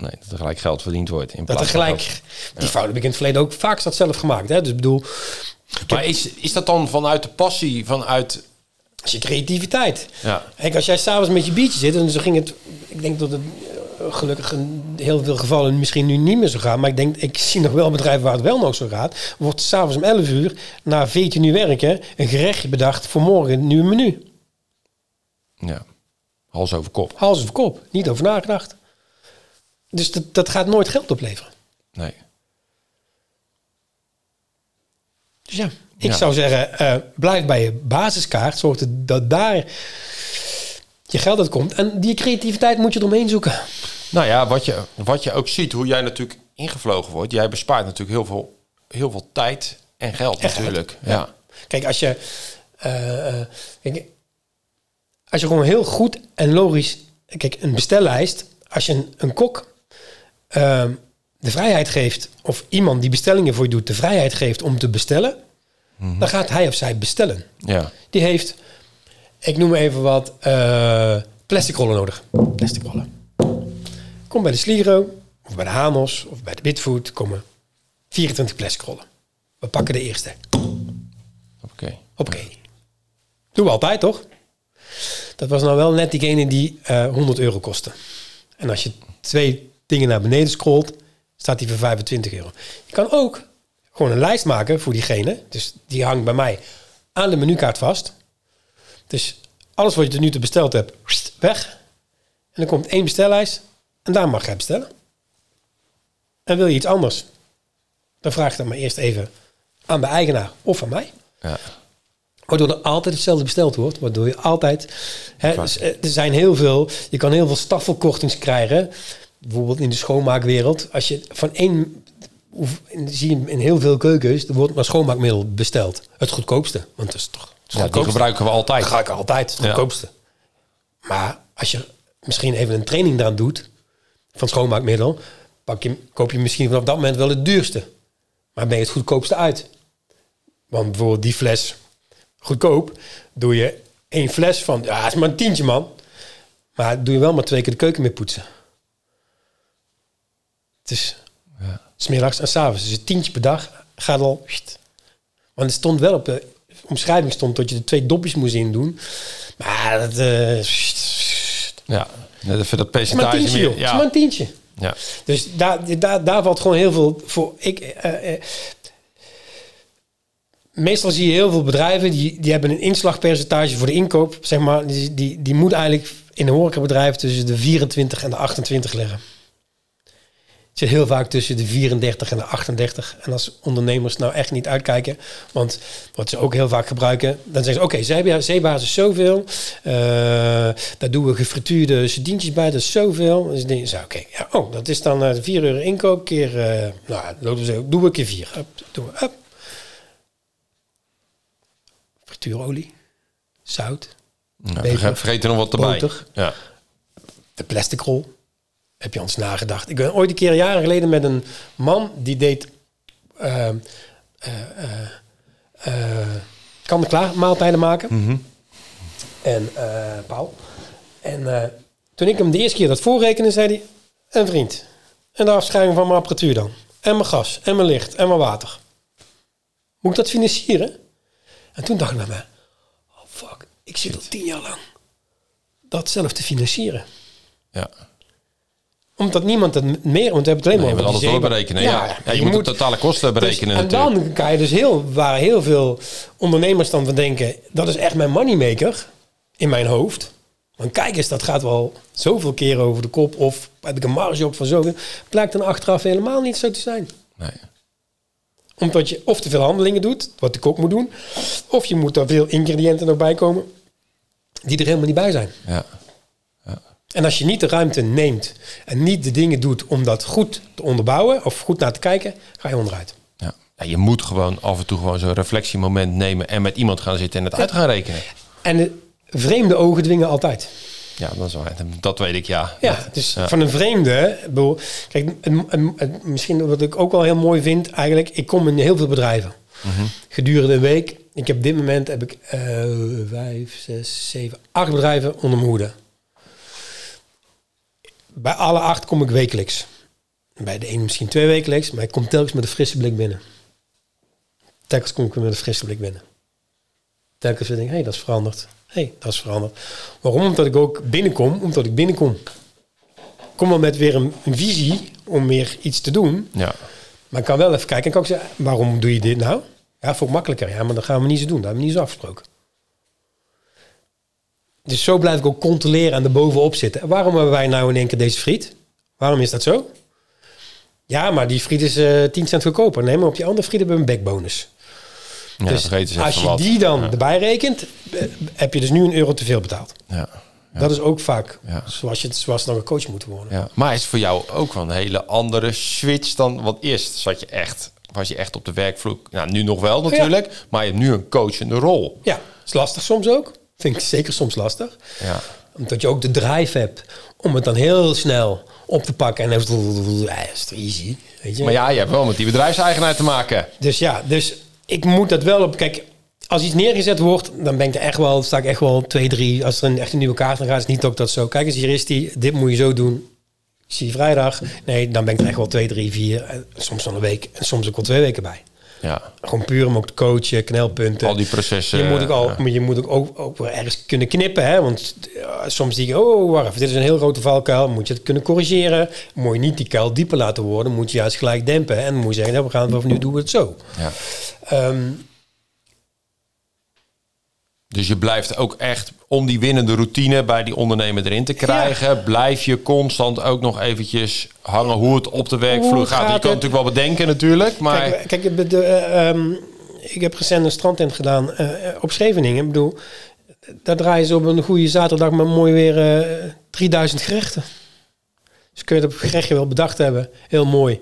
B: Nee, dat er gelijk geld verdiend wordt. In
C: Dat er gelijk, die fout heb ik in het verleden ook vaak dat zelf gemaakt. Hè? Dus ik bedoel,
B: Maar is, is dat dan vanuit de passie, vanuit...
C: als je creativiteit.
B: Ja.
C: Kijk, als jij s'avonds met je biertje zit, en zo ging het, ik denk dat het eh, gelukkig in heel veel gevallen misschien nu niet meer zo gaat, maar ik denk, ik zie nog wel bedrijven waar het wel nog zo gaat, wordt s'avonds om 11 uur, na 14 uur werken, een gerechtje bedacht voor morgen een nieuw menu.
B: Ja. Hals over kop.
C: Hals over kop, niet over nagedacht. Dus dat, dat gaat nooit geld opleveren.
B: Nee.
C: Dus ja, ik
B: Ja.
C: zou zeggen, eh, blijf bij je basiskaart. Zorg dat- dat daar je geld uit komt. En die creativiteit moet je eromheen zoeken.
B: Nou ja, wat je, wat je ook ziet, hoe jij natuurlijk ingevlogen wordt. Jij bespaart natuurlijk heel veel, heel veel tijd en geld natuurlijk.
C: Ja.
B: Ja.
C: Kijk, als je, eh, eh, kijk, als je gewoon heel goed en logisch... Kijk, een bestellijst. Als je een, een kok eh, de vrijheid geeft... of iemand die bestellingen voor je doet de vrijheid geeft om te bestellen... dan gaat hij of zij bestellen.
B: ja.
C: Die heeft, ik noem even wat, eh, plastic rollen nodig. Plastic rollen. Kom bij de Sligro, of bij de Hanos, of bij de Bitfood, komen 24 plastic rollen. We pakken de eerste.
B: Oké.
C: Oké. Doen we altijd, toch? Dat was nou wel net diegene die eh 100 euro kostte. En als je twee dingen naar beneden scrolt, staat die voor 25 euro. Je kan ook gewoon een lijst maken voor diegene. Dus die hangt bij mij aan de menukaart vast. Dus alles wat je tot nu toe besteld hebt, weg. En dan komt één bestellijst en daar mag jij bestellen. En wil je iets anders, dan vraag je dan maar eerst even aan de eigenaar of aan mij.
B: Ja.
C: Waardoor er altijd hetzelfde besteld wordt. Waardoor je altijd... Hè, dus, eh, er zijn heel veel... Je kan heel veel staffelkortings krijgen. Bijvoorbeeld in de schoonmaakwereld. Als je van één... hoef- zie je in heel veel keukens... Er wordt maar schoonmaakmiddel besteld. Het goedkoopste. Want dat is toch... Het
B: Ja, die gebruiken we altijd.
C: Dat ga ik altijd. Het
B: Ja.
C: goedkoopste. Maar als je misschien even een training eraan doet... Van schoonmaakmiddel... Pak je, koop je misschien vanaf dat moment wel het duurste. Maar ben je het goedkoopste uit. Want bijvoorbeeld die fles goedkoop, doe je één fles van, ja, is maar een tientje man. Maar doe je wel maar twee keer de keuken mee poetsen. Het is
B: Ja.
C: smiddags en s'avonds. Dus een tientje per dag gaat al... Want het stond wel op de omschrijving stond dat je er twee dopjes moest in doen. Maar dat... eh
B: Ja, dat
C: maar
B: percentage
C: tientje,
B: meer.
C: maar
B: Ja.
C: een tientje.
B: ja.
C: Dus daar, daar, daar valt gewoon heel veel voor. Ik, eh, eh, meestal zie je heel veel bedrijven die, die hebben een inslagpercentage voor de inkoop. Zeg maar, die, die, die moet eigenlijk in een horecabedrijf tussen de 24 en de 28 liggen. Zit heel vaak tussen de 34 en de 38. En als ondernemers nou echt niet uitkijken, want wat ze ook heel vaak gebruiken, dan zeggen ze: Oké, zeeba- zeebasis zoveel. eh, daar doen we gefrituurde sardientjes bij, dat is zoveel. Dus dan zeg oké, ja, oh, dat is dan eh 4 euro inkoop keer, eh nou, we zeggen, doen we keer 4. Hup, doen we, hup. Frituurolie, zout,
B: Ja, vergeet, vergeet er nog wat erbij.
C: Boter.
B: Ja.
C: de plastic rol. Heb je ons nagedacht? Ik ben ooit een keer jaren geleden met een man die deed ehm eh eh eh, kan klaar maaltijden maken. En eh Paul. En toen ik hem de eerste keer dat voorrekende, zei hij: Een vriend. En de afschrijving van mijn apparatuur dan. En mijn gas. En mijn licht. En mijn water. Moet ik dat financieren? En toen dacht ik bij mij: Oh fuck, ik zit al tien jaar lang dat zelf te financieren
B: Ja.
C: Omdat niemand het meer, want we hebben het alleen
B: Nee,
C: maar
B: moet
C: over
B: alles doorberekenen. Ja. Ja, je, moet de totale kosten berekenen
C: dus, En
B: natuurlijk.
C: dan kan je dus heel, waar heel veel ondernemers dan van denken, dat is echt mijn moneymaker in mijn hoofd. Want kijk eens, dat gaat wel zoveel keren over de kop. Of heb ik een marge op van zoveel. Blijkt dan achteraf helemaal niet zo te zijn.
B: Nee.
C: Omdat je of te veel handelingen doet, wat de kok moet doen. Of je moet er veel ingrediënten nog bij komen die er helemaal niet bij zijn.
B: Ja.
C: En als je niet de ruimte neemt en niet de dingen doet om dat goed te onderbouwen of goed naar te kijken, ga je onderuit.
B: Ja. Ja, je moet gewoon af en toe gewoon zo'n reflectiemoment nemen en met iemand gaan zitten en het uit gaan rekenen.
C: En de vreemde ogen dwingen altijd.
B: Ja, dat, is waar. dat weet ik, ja.
C: Ja,
B: Dat-
C: dus
B: ja.
C: van een vreemde. bedoel, Kijk, een- een- een- misschien wat ik ook wel heel mooi vind, eigenlijk, ik kom in heel veel bedrijven.
B: Mhm.
C: Gedurende een week. Ik heb op dit moment heb ik eh, vijf, zes, zeven, acht bedrijven onder mijn hoede. Bij alle acht kom ik wekelijks. Bij de ene misschien twee wekelijks, maar ik kom telkens met een frisse blik binnen. Telkens kom ik weer met een frisse blik binnen. Telkens weer denk ik, hé, hey, dat is veranderd. Hé, hey, dat is veranderd. Waarom? Omdat ik ook binnenkom, omdat ik binnenkom. Ik kom wel met weer een, een visie om weer iets te doen.
B: Ja.
C: Maar ik kan wel even kijken en kan ook zeggen, waarom doe je dit nou? Ja, voor makkelijker. Ja, maar dan gaan we niet zo doen. Dat hebben we niet zo afgesproken. Dus zo blijf ik ook controleren en erbovenop zitten. En waarom hebben wij nou in één keer deze friet? Waarom is dat zo? Ja, maar die friet is eh 10 cent goedkoper. Nee, maar op die andere friet hebben we een backbonus.
B: Ja,
C: dus als je
B: wat.
C: die dan
B: Ja.
C: erbij rekent, eh, heb je dus nu een euro te veel betaald.
B: Ja.
C: Dat is ook vaak
B: Ja.
C: zoals, je, zoals dan gecoacht moet worden.
B: Ja. Maar is het voor jou ook wel een hele andere switch dan... Want eerst zat je echt, was je echt op de werkvloer. Nou, nu nog wel natuurlijk. Maar je hebt nu een coachende rol.
C: Ja, is lastig soms ook. Vind ik zeker soms lastig.
B: Ja.
C: Omdat je ook de drive hebt om het dan heel snel op te pakken. En dan ja, is het easy. Weet je?
B: Maar ja, je hebt wel met die bedrijfseigenaar te maken.
C: Dus ja, dus ik moet dat wel op. Kijk, als iets neergezet wordt, dan ben ik er echt wel, sta ik echt wel twee, drie. Als er een echt een nieuwe kaart dan gaat, is het niet ook dat zo. Kijk eens, hier is die. Dit moet je zo doen. Ik zie je vrijdag. Nee, dan ben ik er echt wel twee, drie, vier. en Soms dan een week en soms ook wel twee weken bij.
B: Ja,
C: Gewoon puur om ook te coachen, knelpunten.
B: al die processen.
C: Je moet ook, al,
B: ja.
C: je moet ook, ook, ook wel ergens kunnen knippen. Hè? Want ja, soms zie je, oh, wacht even, dit is een heel grote valkuil. Moet je het kunnen corrigeren. Moet je niet die kuil dieper laten worden. Moet je juist gelijk dempen. En dan moet je zeggen, nou, we gaan vanaf nu doen we het zo.
B: Ja.
C: Ehm,
B: Dus je blijft ook echt om die winnende routine bij die ondernemer erin te krijgen. Blijf je constant ook nog eventjes hangen hoe het op de werkvloer gaat.
C: gaat
B: Je kan
C: het?
B: natuurlijk wel bedenken natuurlijk. Maar
C: Kijk, kijk de, de, eh, ehm, ik heb recent een strandtent gedaan eh, op Scheveningen. Ik bedoel, daar draaien ze op een goede zaterdag maar mooi weer eh 3000 gerechten. Dus kun je het gerechtje wel bedacht hebben. Heel mooi.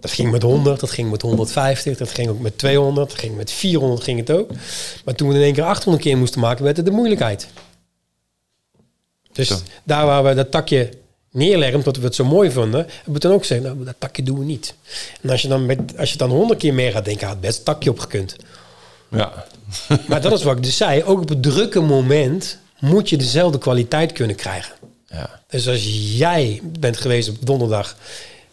C: Dat ging met 100, dat ging met 150, dat ging ook met 200, dat ging met 400 ging het ook. Maar toen we in één keer 800 keer moesten maken, werd het de moeilijkheid. Dus daar waar we dat takje neerleggen, omdat we het zo mooi vonden, hebben we toen ook gezegd, nou, dat takje doen we niet. En als je dan, met, als je dan 100 keer meer gaat denken, had het best een takje opgekund.
B: ja,
C: Maar dat is wat ik dus zei, ook op het drukke moment moet je dezelfde kwaliteit kunnen krijgen.
B: ja,
C: Dus als jij bent geweest op donderdag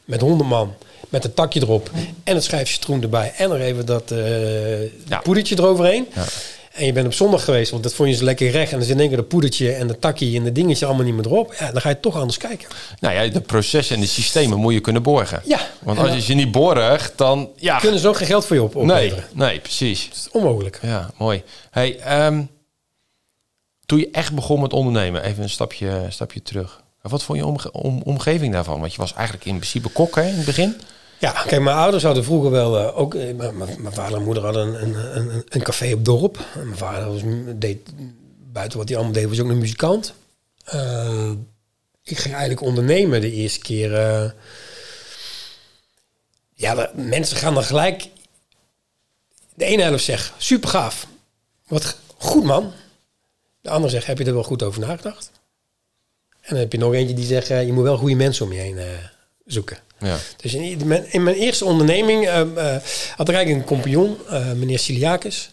C: met 100 man, met een takje erop en het schijfje citroen erbij en nog even dat eh
B: Ja.
C: poedertje eroverheen.
B: Ja.
C: En je bent op zondag geweest, want dat vond je zo lekker recht. En dan zit in één keer dat poedertje en dat takje en de dingetje allemaal niet meer erop. Ja, dan ga je toch anders kijken.
B: nou ja, de processen en de systemen moet je kunnen borgen.
C: Ja.
B: Want als je ze niet borgt, dan ja.
C: Kunnen ze ook geen geld voor je op
B: Nee,
C: opleveren.
B: nee, precies.
C: Dat is onmogelijk.
B: Ja, mooi. Hey, ehm, toen je echt begon met ondernemen, even een stapje, stapje terug. Wat vond je omge- om, omgeving daarvan? Want je was eigenlijk in principe kok hè, in het begin.
C: Ja, kijk, mijn ouders hadden vroeger wel eh, ook... eh, mijn, mijn vader en moeder hadden een, een, een, een café op dorp. Mijn vader was, deed, buiten wat hij allemaal deed, was ook een muzikant. Eh, ik ging eigenlijk ondernemen de eerste keer. ja, mensen gaan dan gelijk... De ene helft zegt, super gaaf. Wat goed man. De andere zegt, heb je er wel goed over nagedacht? En dan heb je nog eentje die zegt, je moet wel goede mensen om je heen zoeken.
B: Ja.
C: Dus in, mijn- in mijn eerste onderneming ehm, eh, had ik eigenlijk een compagnon, eh, meneer Siliakis.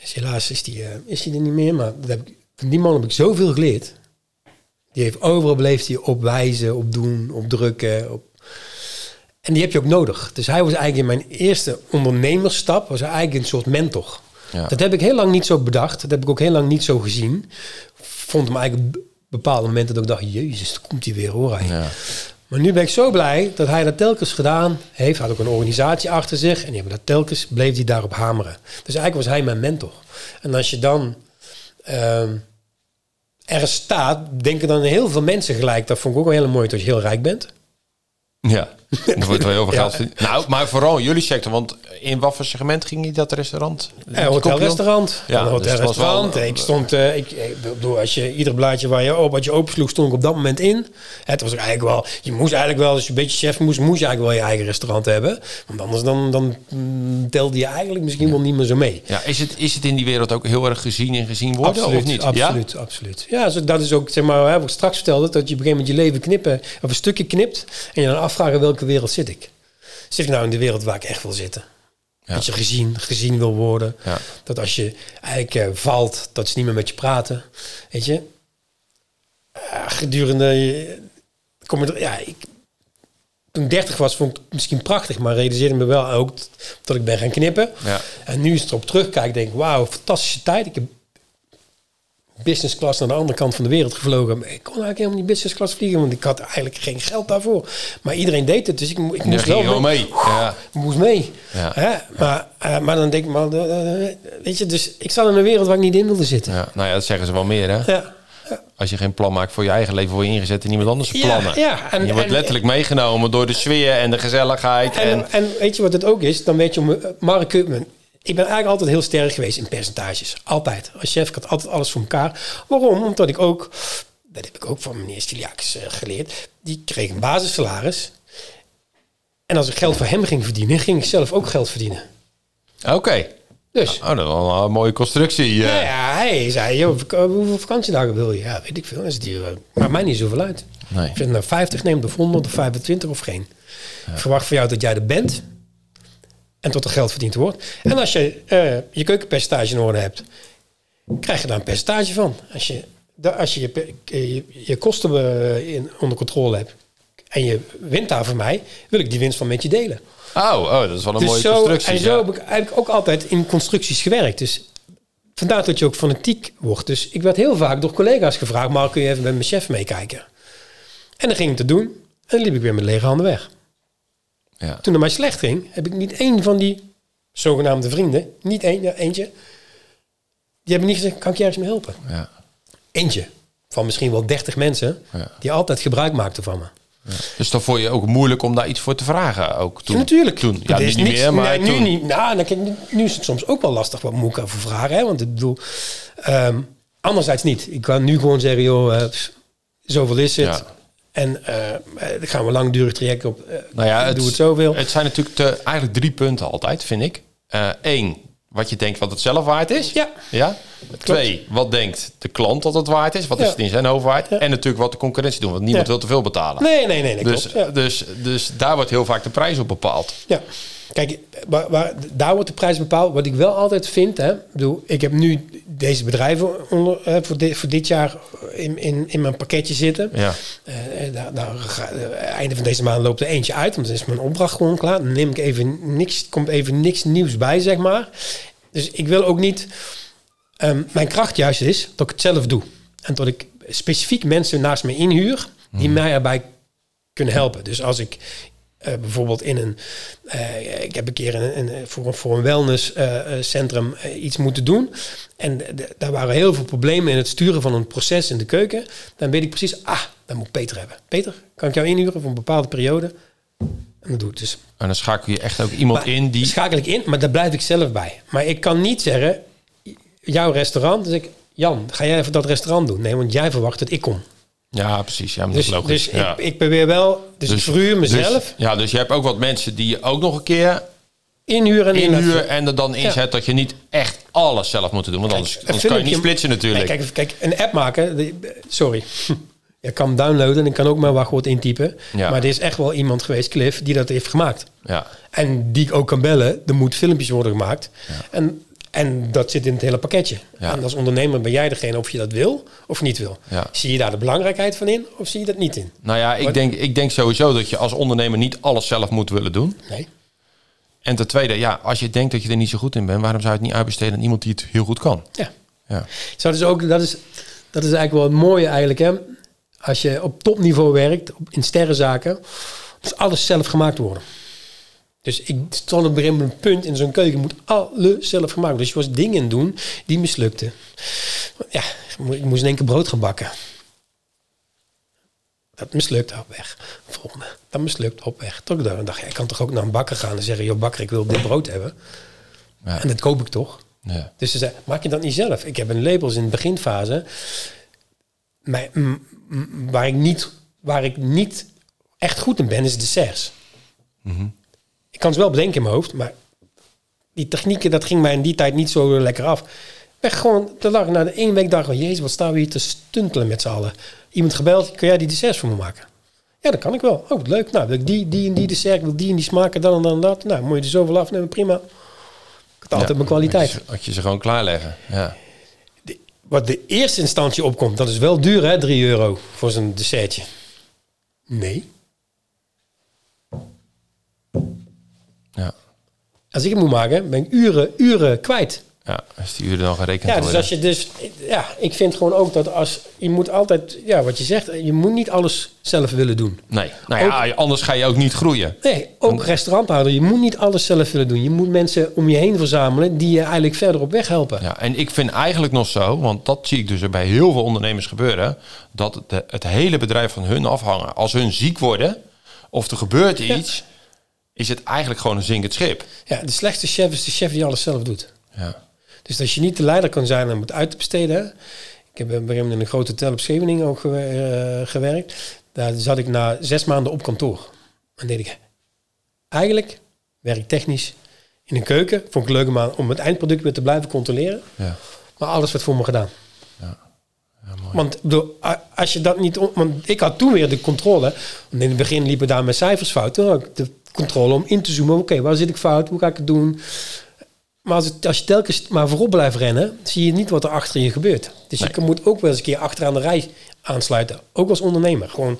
C: Dus helaas is die, eh, is die er niet meer, maar dat heb ik, van die man heb ik zoveel geleerd. Die heeft overal bleef hij op wijzen, op doen, op drukken. Op... En die heb je ook nodig. Dus hij was eigenlijk in mijn eerste ondernemersstap, was hij eigenlijk een soort mentor.
B: Ja.
C: Dat heb ik heel lang niet zo bedacht. Dat heb ik ook heel lang niet zo gezien. Vond hem eigenlijk op bepaalde momenten dat ik dacht, jezus, komt hij weer hoor. Hij.
B: Ja.
C: Maar nu ben ik zo blij dat hij dat telkens gedaan heeft. Hij had ook een organisatie achter zich. En die hebben dat telkens, bleef hij daarop hameren. Dus eigenlijk was hij mijn mentor. En als je dan ehm ergens staat, denken dan heel veel mensen gelijk. Dat vond ik ook wel heel mooi dat je heel rijk bent.
B: Ja, er wordt wel heel veel
C: Ja.
B: geld verdiend. Nou, maar vooral in jullie sector, want in wat voor segment ging je dat restaurant?
C: Eh, hotelrestaurant.
B: Ja,
C: Ja,
B: dus was
C: hotelrestaurant.
B: wel-
C: ik stond, eh, ik, ik bedoel, als je ieder blaadje waar je, op, wat je opensloeg, stond ik op dat moment in. Het was eigenlijk wel, je moest eigenlijk wel, als je een beetje chef moest, moest je eigenlijk wel je eigen restaurant hebben. Want anders dan, dan mm, telde je eigenlijk misschien wel niet meer zo mee.
B: Ja, is het, is het in die wereld ook heel erg gezien en gezien worden
C: Absoluut,
B: of niet?
C: absoluut, absoluut. Ja, dat is ook, zeg maar, wat ik straks vertelde, dat je op een gegeven moment je leven knippen, of een stukje knipt, en je dan afvragen welke wereld zit ik. Zit ik nou in de wereld waar ik echt wil zitten?
B: Ja.
C: Dat je gezien, gezien wil worden.
B: Ja.
C: Dat als je eigenlijk eh, valt, dat ze niet meer met je praten. Weet je? Ah, gedurende... je- Kom je ja, ik, toen ik 30 was, vond ik het misschien prachtig, maar realiseerde me wel ook dat ik ben gaan knippen.
B: Ja.
C: En nu is het erop terugkijk, denk ik, wauw, fantastische tijd. Ik heb business class naar de andere kant van de wereld gevlogen. Maar ik kon eigenlijk helemaal niet business class vliegen, want ik had eigenlijk geen geld daarvoor. Maar iedereen deed het, dus ik, ik moest wel
B: gewoon mee. Ja.
C: moest mee.
B: Ja.
C: Hè? Maar, eh, maar dan denk ik, maar, eh, weet je, dus ik zat in een wereld waar ik niet in wilde zitten.
B: ja, nou ja, dat zeggen ze wel meer hè.
C: Ja.
B: Als je geen plan maakt voor je eigen leven, word je ingezet in iemand anders
C: Ja,
B: plannen.
C: ja, en-
B: je wordt
C: en-
B: letterlijk meegenomen door de sfeer en de gezelligheid. En,
C: En, weet je wat het ook is? Dan weet je eh, Mark Koopman. Ik ben eigenlijk altijd heel sterk geweest in percentages. Altijd. Als chef, ik had altijd alles voor elkaar. Waarom? Omdat ik ook, dat heb ik ook van meneer Stiliakis eh, geleerd. Die kreeg een basissalaris. En als ik geld voor hem ging verdienen, ging ik zelf ook geld verdienen.
B: Oké.
C: Dus,
B: Oh, dat is wel een mooie constructie. eh.
C: nou ja, hij zei, joh, hoeveel vakantiedagen wil je? Ja, weet ik veel. Dat is duur. Maakt mij niet zoveel uit.
B: Nee.
C: Of je het nou 50 neemt of 100 of 25 of geen. Ik verwacht van jou dat jij er bent. En tot er geld verdiend wordt. En als je eh, je keukenpercentage in orde hebt, krijg je daar een percentage van. Als je, als je je, pe- je, je kosten eh, in, onder controle hebt, en je wint daar van mij, wil ik die winst van met je delen.
B: Oh, oh, dat is wel een
C: Dus
B: mooie
C: zo,
B: constructie.
C: en zo
B: ja.
C: heb ik eigenlijk ook altijd in constructies gewerkt. Dus vandaar dat je ook fanatiek wordt. Dus ik werd heel vaak door collega's gevraagd... maar kun je even met mijn chef meekijken? En dan ging ik het doen. En dan liep ik weer met lege handen weg.
B: Ja.
C: Toen het mij slecht ging, heb ik niet één van die zogenaamde vrienden... niet één, ja, eentje... die hebben niet gezegd, kan ik je ergens mee helpen?
B: Ja.
C: Eentje van misschien wel 30 mensen... Die altijd gebruik maakten van me.
B: Dus dan vond je ook moeilijk om daar iets voor te vragen. Ook toen.
C: Ja, natuurlijk.
B: Toen. Ja, niet
C: niks-
B: meer, maar
C: nee,
B: toen.
C: nu niet. Nou, dan, nu, nu is het soms ook wel lastig. Wat moet ik over vragen? Hè? Want ik bedoel, ehm, anderzijds niet. Ik kan nu gewoon zeggen, joh, pff, zoveel is het. En eh eh, dan gaan we langdurig traject op. eh,
B: Nou ja,
C: doe het zoveel.
B: Het zijn natuurlijk de, eigenlijk drie punten altijd, vind ik. Eén, wat je denkt wat het zelf waard is.
C: Ja.
B: ja? Twee, wat denkt de klant dat het waard is? Wat is het in zijn hoofd waard?
C: Ja.
B: En natuurlijk wat de concurrentie doet, want niemand
C: Ja.
B: wil te veel betalen.
C: Nee, nee, nee, nee
B: dus,
C: klopt. Ja.
B: dus, dus daar wordt heel vaak de prijs op bepaald.
C: Ja, kijk, waar, waar- daar wordt de prijs bepaald. Wat ik wel altijd vind, hè, ik bedoel, ik heb nu deze bedrijven onder, eh, voor, dit, voor dit jaar in, in, in mijn pakketje zitten.
B: Ja.
C: Eh, eh, daar, daar ga, eh, einde van deze maand loopt er eentje uit, want dan is mijn opdracht gewoon klaar. Dan neem ik even niks, komt even niks nieuws bij, zeg maar. Dus ik wil ook niet. ehm, mijn kracht juist is dat ik het zelf doe. En dat ik specifiek mensen naast me inhuur die mij erbij kunnen helpen. Dus als ik eh, bijvoorbeeld in een, eh, ik heb een keer een, een, voor een, voor een wellnesscentrum eh, iets moeten doen. En daar waren heel veel problemen in het sturen van een proces in de keuken. Dan weet ik precies, ah, dan moet Peter hebben. Peter, kan ik jou inhuren voor een bepaalde periode? En dat doe ik dus.
B: En dan schakel je echt ook iemand
C: Maar
B: in die...
C: Schakel ik in, maar daar blijf ik zelf bij. Maar ik kan niet zeggen, jouw restaurant, dus ik, Jan, ga jij even dat restaurant doen? Nee, want jij verwacht dat ik kom.
B: Ja, precies. Ja, maar
C: Dus,
B: dat is logisch.
C: dus
B: ja.
C: ik, ik probeer wel, dus, ik verhuur mezelf,
B: Dus, ja, dus je hebt ook wat mensen die je ook nog een keer
C: inhuren en
B: inhuren en er dan inzet dat je niet echt alles zelf moet doen. Want anders, anders kan je niet splitsen natuurlijk.
C: Nee, kijk, kijk, een app maken, sorry. Je kan hem downloaden en ik kan ook maar wachtwoord intypen.
B: Ja.
C: Maar er is echt wel iemand geweest, Cliff, die dat heeft gemaakt.
B: ja.
C: En die ik ook kan bellen. Er moeten filmpjes worden gemaakt. En, en dat zit in het hele pakketje.
B: Ja.
C: En als ondernemer ben jij degene of je dat wil of niet wil.
B: Ja.
C: Zie je daar de belangrijkheid van in of zie je dat niet in?
B: Nou ja, ik
C: Wat-
B: denk, ik denk sowieso dat je als ondernemer niet alles zelf moet willen doen.
C: Nee.
B: En ten tweede, ja, als je denkt dat je er niet zo goed in bent, waarom zou je het niet uitbesteden aan iemand die het heel goed kan?
C: Ja.
B: Ja,
C: Zo, dus ook, dat, is, dat is eigenlijk wel het mooie eigenlijk. Hè? Als je op topniveau werkt, in sterrenzaken, moet alles zelf gemaakt worden. Dus ik stond op een punt in zo'n keuken, moet alles zelf gemaakt worden. Dus je was dingen doen die mislukten. Ja, ik moest in één keer brood gaan bakken. Dat mislukt, op weg. Volgende. Dat mislukt, op weg. Toch dan dacht je, ik kan toch ook naar een bakker gaan en zeggen, joh bakker, ik wil dit brood hebben.
B: Ja.
C: En dat koop ik toch?
B: ja.
C: Dus ze zei, maak je dat niet zelf? Ik heb een labels in de beginfase maar, mm, mm, waar, ik niet, waar ik niet echt goed in ben, is desserts. Ik kan ze wel bedenken in mijn hoofd, maar die technieken, dat ging mij in die tijd niet zo lekker af. Weg gewoon, te lag na de één week dacht ik, jezus, wat staan we hier te stuntelen met z'n allen. Iemand gebeld, kun jij die desserts voor me maken? Ja, dat kan ik wel. Oh, leuk. Nou, wil ik die, die en die dessert, wil die en die smaken, dan en dan dat. Nou, moet je er zoveel afnemen, prima. Ik had altijd mijn kwaliteit.
B: Had je, had je ze gewoon klaarleggen. Ja.
C: Wat de eerste instantie opkomt, dat is wel duur hè, 3 euro voor zo'n dessertje. Nee.
B: Ja.
C: Als ik het moet maken, ben ik uren, uren kwijt.
B: ja, als die uren dan gerekend
C: Ja, dus
B: worden.
C: als je dus, ja, ik vind gewoon ook dat als je moet altijd, ja, wat je zegt, je moet niet alles zelf willen doen.
B: Nee, nou ja, anders ga je ook niet groeien.
C: Nee, ook restauranthouder, je moet niet alles zelf willen doen. Je moet mensen om je heen verzamelen die je eigenlijk verder op weg helpen.
B: Ja, en ik vind eigenlijk nog zo, want dat zie ik dus bij heel veel ondernemers gebeuren, dat de, het hele bedrijf van hun afhangen. Als hun ziek worden of er gebeurt iets, is het eigenlijk gewoon een zinkend schip.
C: Ja, de slechtste chef is de chef die alles zelf doet.
B: Ja.
C: Dus als je niet de leider kan zijn om het uit te besteden. Ik heb bij hem in een groot hotel op Scheveningen ook eh, gewerkt. Daar zat ik na zes maanden op kantoor. En deed ik eigenlijk werktechnisch in een keuken. Vond ik leuk om, het eindproduct weer te blijven controleren.
B: Ja.
C: Maar alles werd voor me gedaan.
B: Ja, mooi.
C: Want bedoel, als je dat niet... Want ik had toen weer de controle. Want in het begin liepen daar mijn cijfers fout. Toen had ik de controle om in te zoomen. Oké, waar zit ik fout? Hoe ga ik het doen? Maar als, het, als je telkens maar voorop blijft rennen... zie je niet wat er achter je gebeurt. Dus je moet ook wel eens een keer achteraan de rij aansluiten. Ook als ondernemer. Gewoon,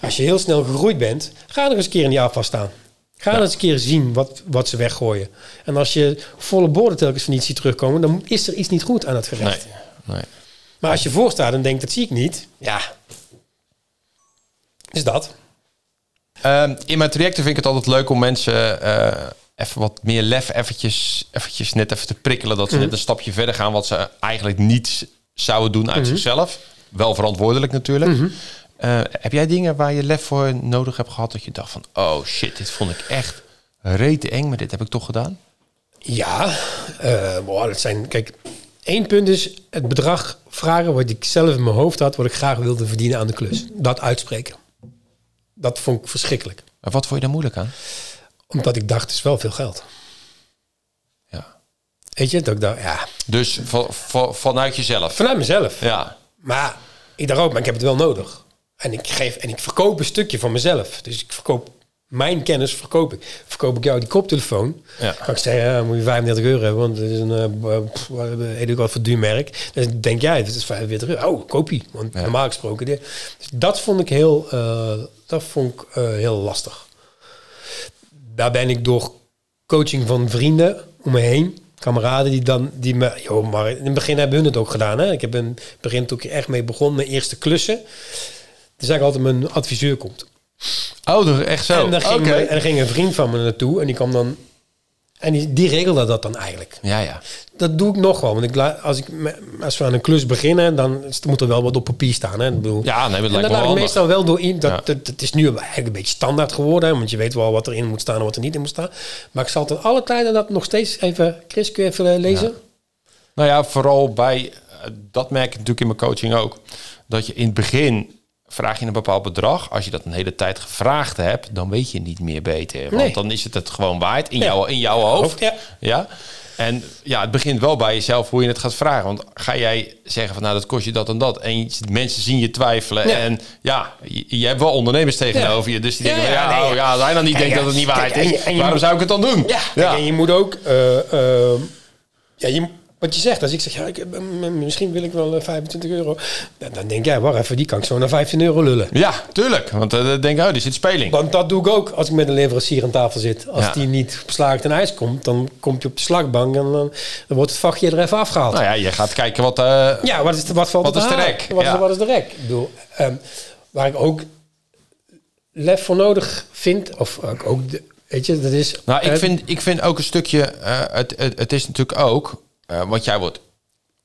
C: als je heel snel gegroeid bent, ga er eens een keer in die afwas staan. Ga er eens een keer zien wat, wat ze weggooien. En als je volle borden telkens van niet ziet terugkomen, dan is er iets niet goed aan het
B: Nee,
C: gerecht.
B: nee.
C: Maar als je voor staat en denkt, dat zie ik niet. Ja, is dat.
B: Ehm, in mijn trajecten vind ik het altijd leuk om mensen eh, even wat meer lef, eventjes, eventjes net even te prikkelen. Dat ze
C: Mhm.
B: net een stapje verder gaan wat ze eigenlijk niet zouden doen uit zichzelf. Wel verantwoordelijk natuurlijk.
C: Mhm.
B: Eh, heb jij dingen waar je lef voor nodig hebt gehad dat je dacht van, oh shit, dit vond ik echt rete eng, maar dit heb ik toch gedaan?
C: Ja, eh boah, dat zijn. Kijk, één punt is het bedrag vragen wat ik zelf in mijn hoofd had, wat ik graag wilde verdienen aan de klus. Dat uitspreken. Dat vond ik verschrikkelijk.
B: Maar wat vond je daar moeilijk aan?
C: Omdat ik dacht, het is wel veel geld.
B: Ja.
C: Weet je, dat ik dacht, ja,
B: Dus van, van- vanuit jezelf.
C: vanuit mezelf.
B: Ja.
C: Maar ik dacht ook, maar ik heb het wel nodig. En ik geef en ik verkoop een stukje van mezelf. Dus ik verkoop mijn kennis, verkoop ik. Verkoop ik jou die koptelefoon.
B: Ja.
C: Kan ik zeggen, ja, moet je 35 euro hebben, want het is een, eh, pff, wat- weet ik wat voor duur merk. Dan denk jij, het is 45 euro. Oh, koop je. Want normaal gesproken. dit- Dus dat vond ik heel, eh, dat vond ik eh, heel lastig. Daar ben ik door coaching van vrienden om me heen, kameraden die dan die me, joh, maar in het begin hebben hun het ook gedaan. Hè? Ik heb in het begin toen ik echt mee begon, mijn eerste klussen. Dus eigenlijk altijd mijn adviseur komt.
B: Oh, dat is echt zo.
C: En daar ging, en daar ging een vriend van me naartoe en die kwam dan en die, die regelde dat dan eigenlijk.
B: Ja, ja.
C: Dat doe ik nog wel. Want ik, als, ik, als we aan een klus beginnen, dan moet er wel wat op papier staan. Hè? Ik bedoel,
B: Ja, nee, dat lijkt me wel
C: laat ik
B: handig.
C: meestal wel door in. Dat,
B: Ja.
C: dat, dat is nu eigenlijk een beetje standaard geworden. Hè? Want je weet wel wat erin moet staan en wat er niet in moet staan. Maar ik zal ten alle tijden dat nog steeds even... Chris, kun je even eh, lezen?
B: Nou ja, vooral bij, eh, dat merk ik natuurlijk in mijn coaching ook. Dat je in het begin vraag je een bepaald bedrag. Als je dat een hele tijd gevraagd hebt, dan weet je niet meer beter. Want
C: Nee.
B: dan is het het gewoon waard in,
C: Ja.
B: jouw, in jouw hoofd.
C: Ja.
B: ja. En ja, het begint wel bij jezelf hoe je het gaat vragen. Want ga jij zeggen van nou, dat kost je dat en dat. En mensen zien je twijfelen.
C: Ja.
B: En ja, je, je hebt wel ondernemers tegenover je. Dus die
C: Ja,
B: denken van
C: ja,
B: ja,
C: nee,
B: oh,
C: ja.
B: ja, hij dan niet denkt
C: ja,
B: dat het niet waard
C: en je-
B: is.
C: en je
B: waarom
C: moet-
B: zou ik het dan doen?
C: Ja, en je moet ook... eh, eh, ja, je, wat je zegt, als ik zeg, ja, ik, heb, misschien wil ik wel eh, 25 euro. Dan, dan denk jij, wacht even, die kan ik zo naar 15 euro lullen.
B: Ja, tuurlijk. Want eh, dan denk ik, oh, er zit speling.
C: Want dat doe ik ook als ik met een leverancier aan tafel zit. Als
B: Ja.
C: die niet geslaagd en ijs komt, dan komt je op de slagbank en dan, dan wordt het vakje er even afgehaald.
B: Nou ja, je gaat kijken wat... eh,
C: Ja, wat is wat valt
B: Wat is de rek?
C: Wat,
B: Ja.
C: is, wat is de rek? Ik bedoel, ehm, waar ik ook lef voor nodig vind, of ook, ook de, weet je, dat is...
B: Nou, ik
C: eh,
B: vind, ik vind ook een stukje. eh, het, het, het is natuurlijk ook. Eh want jij wordt,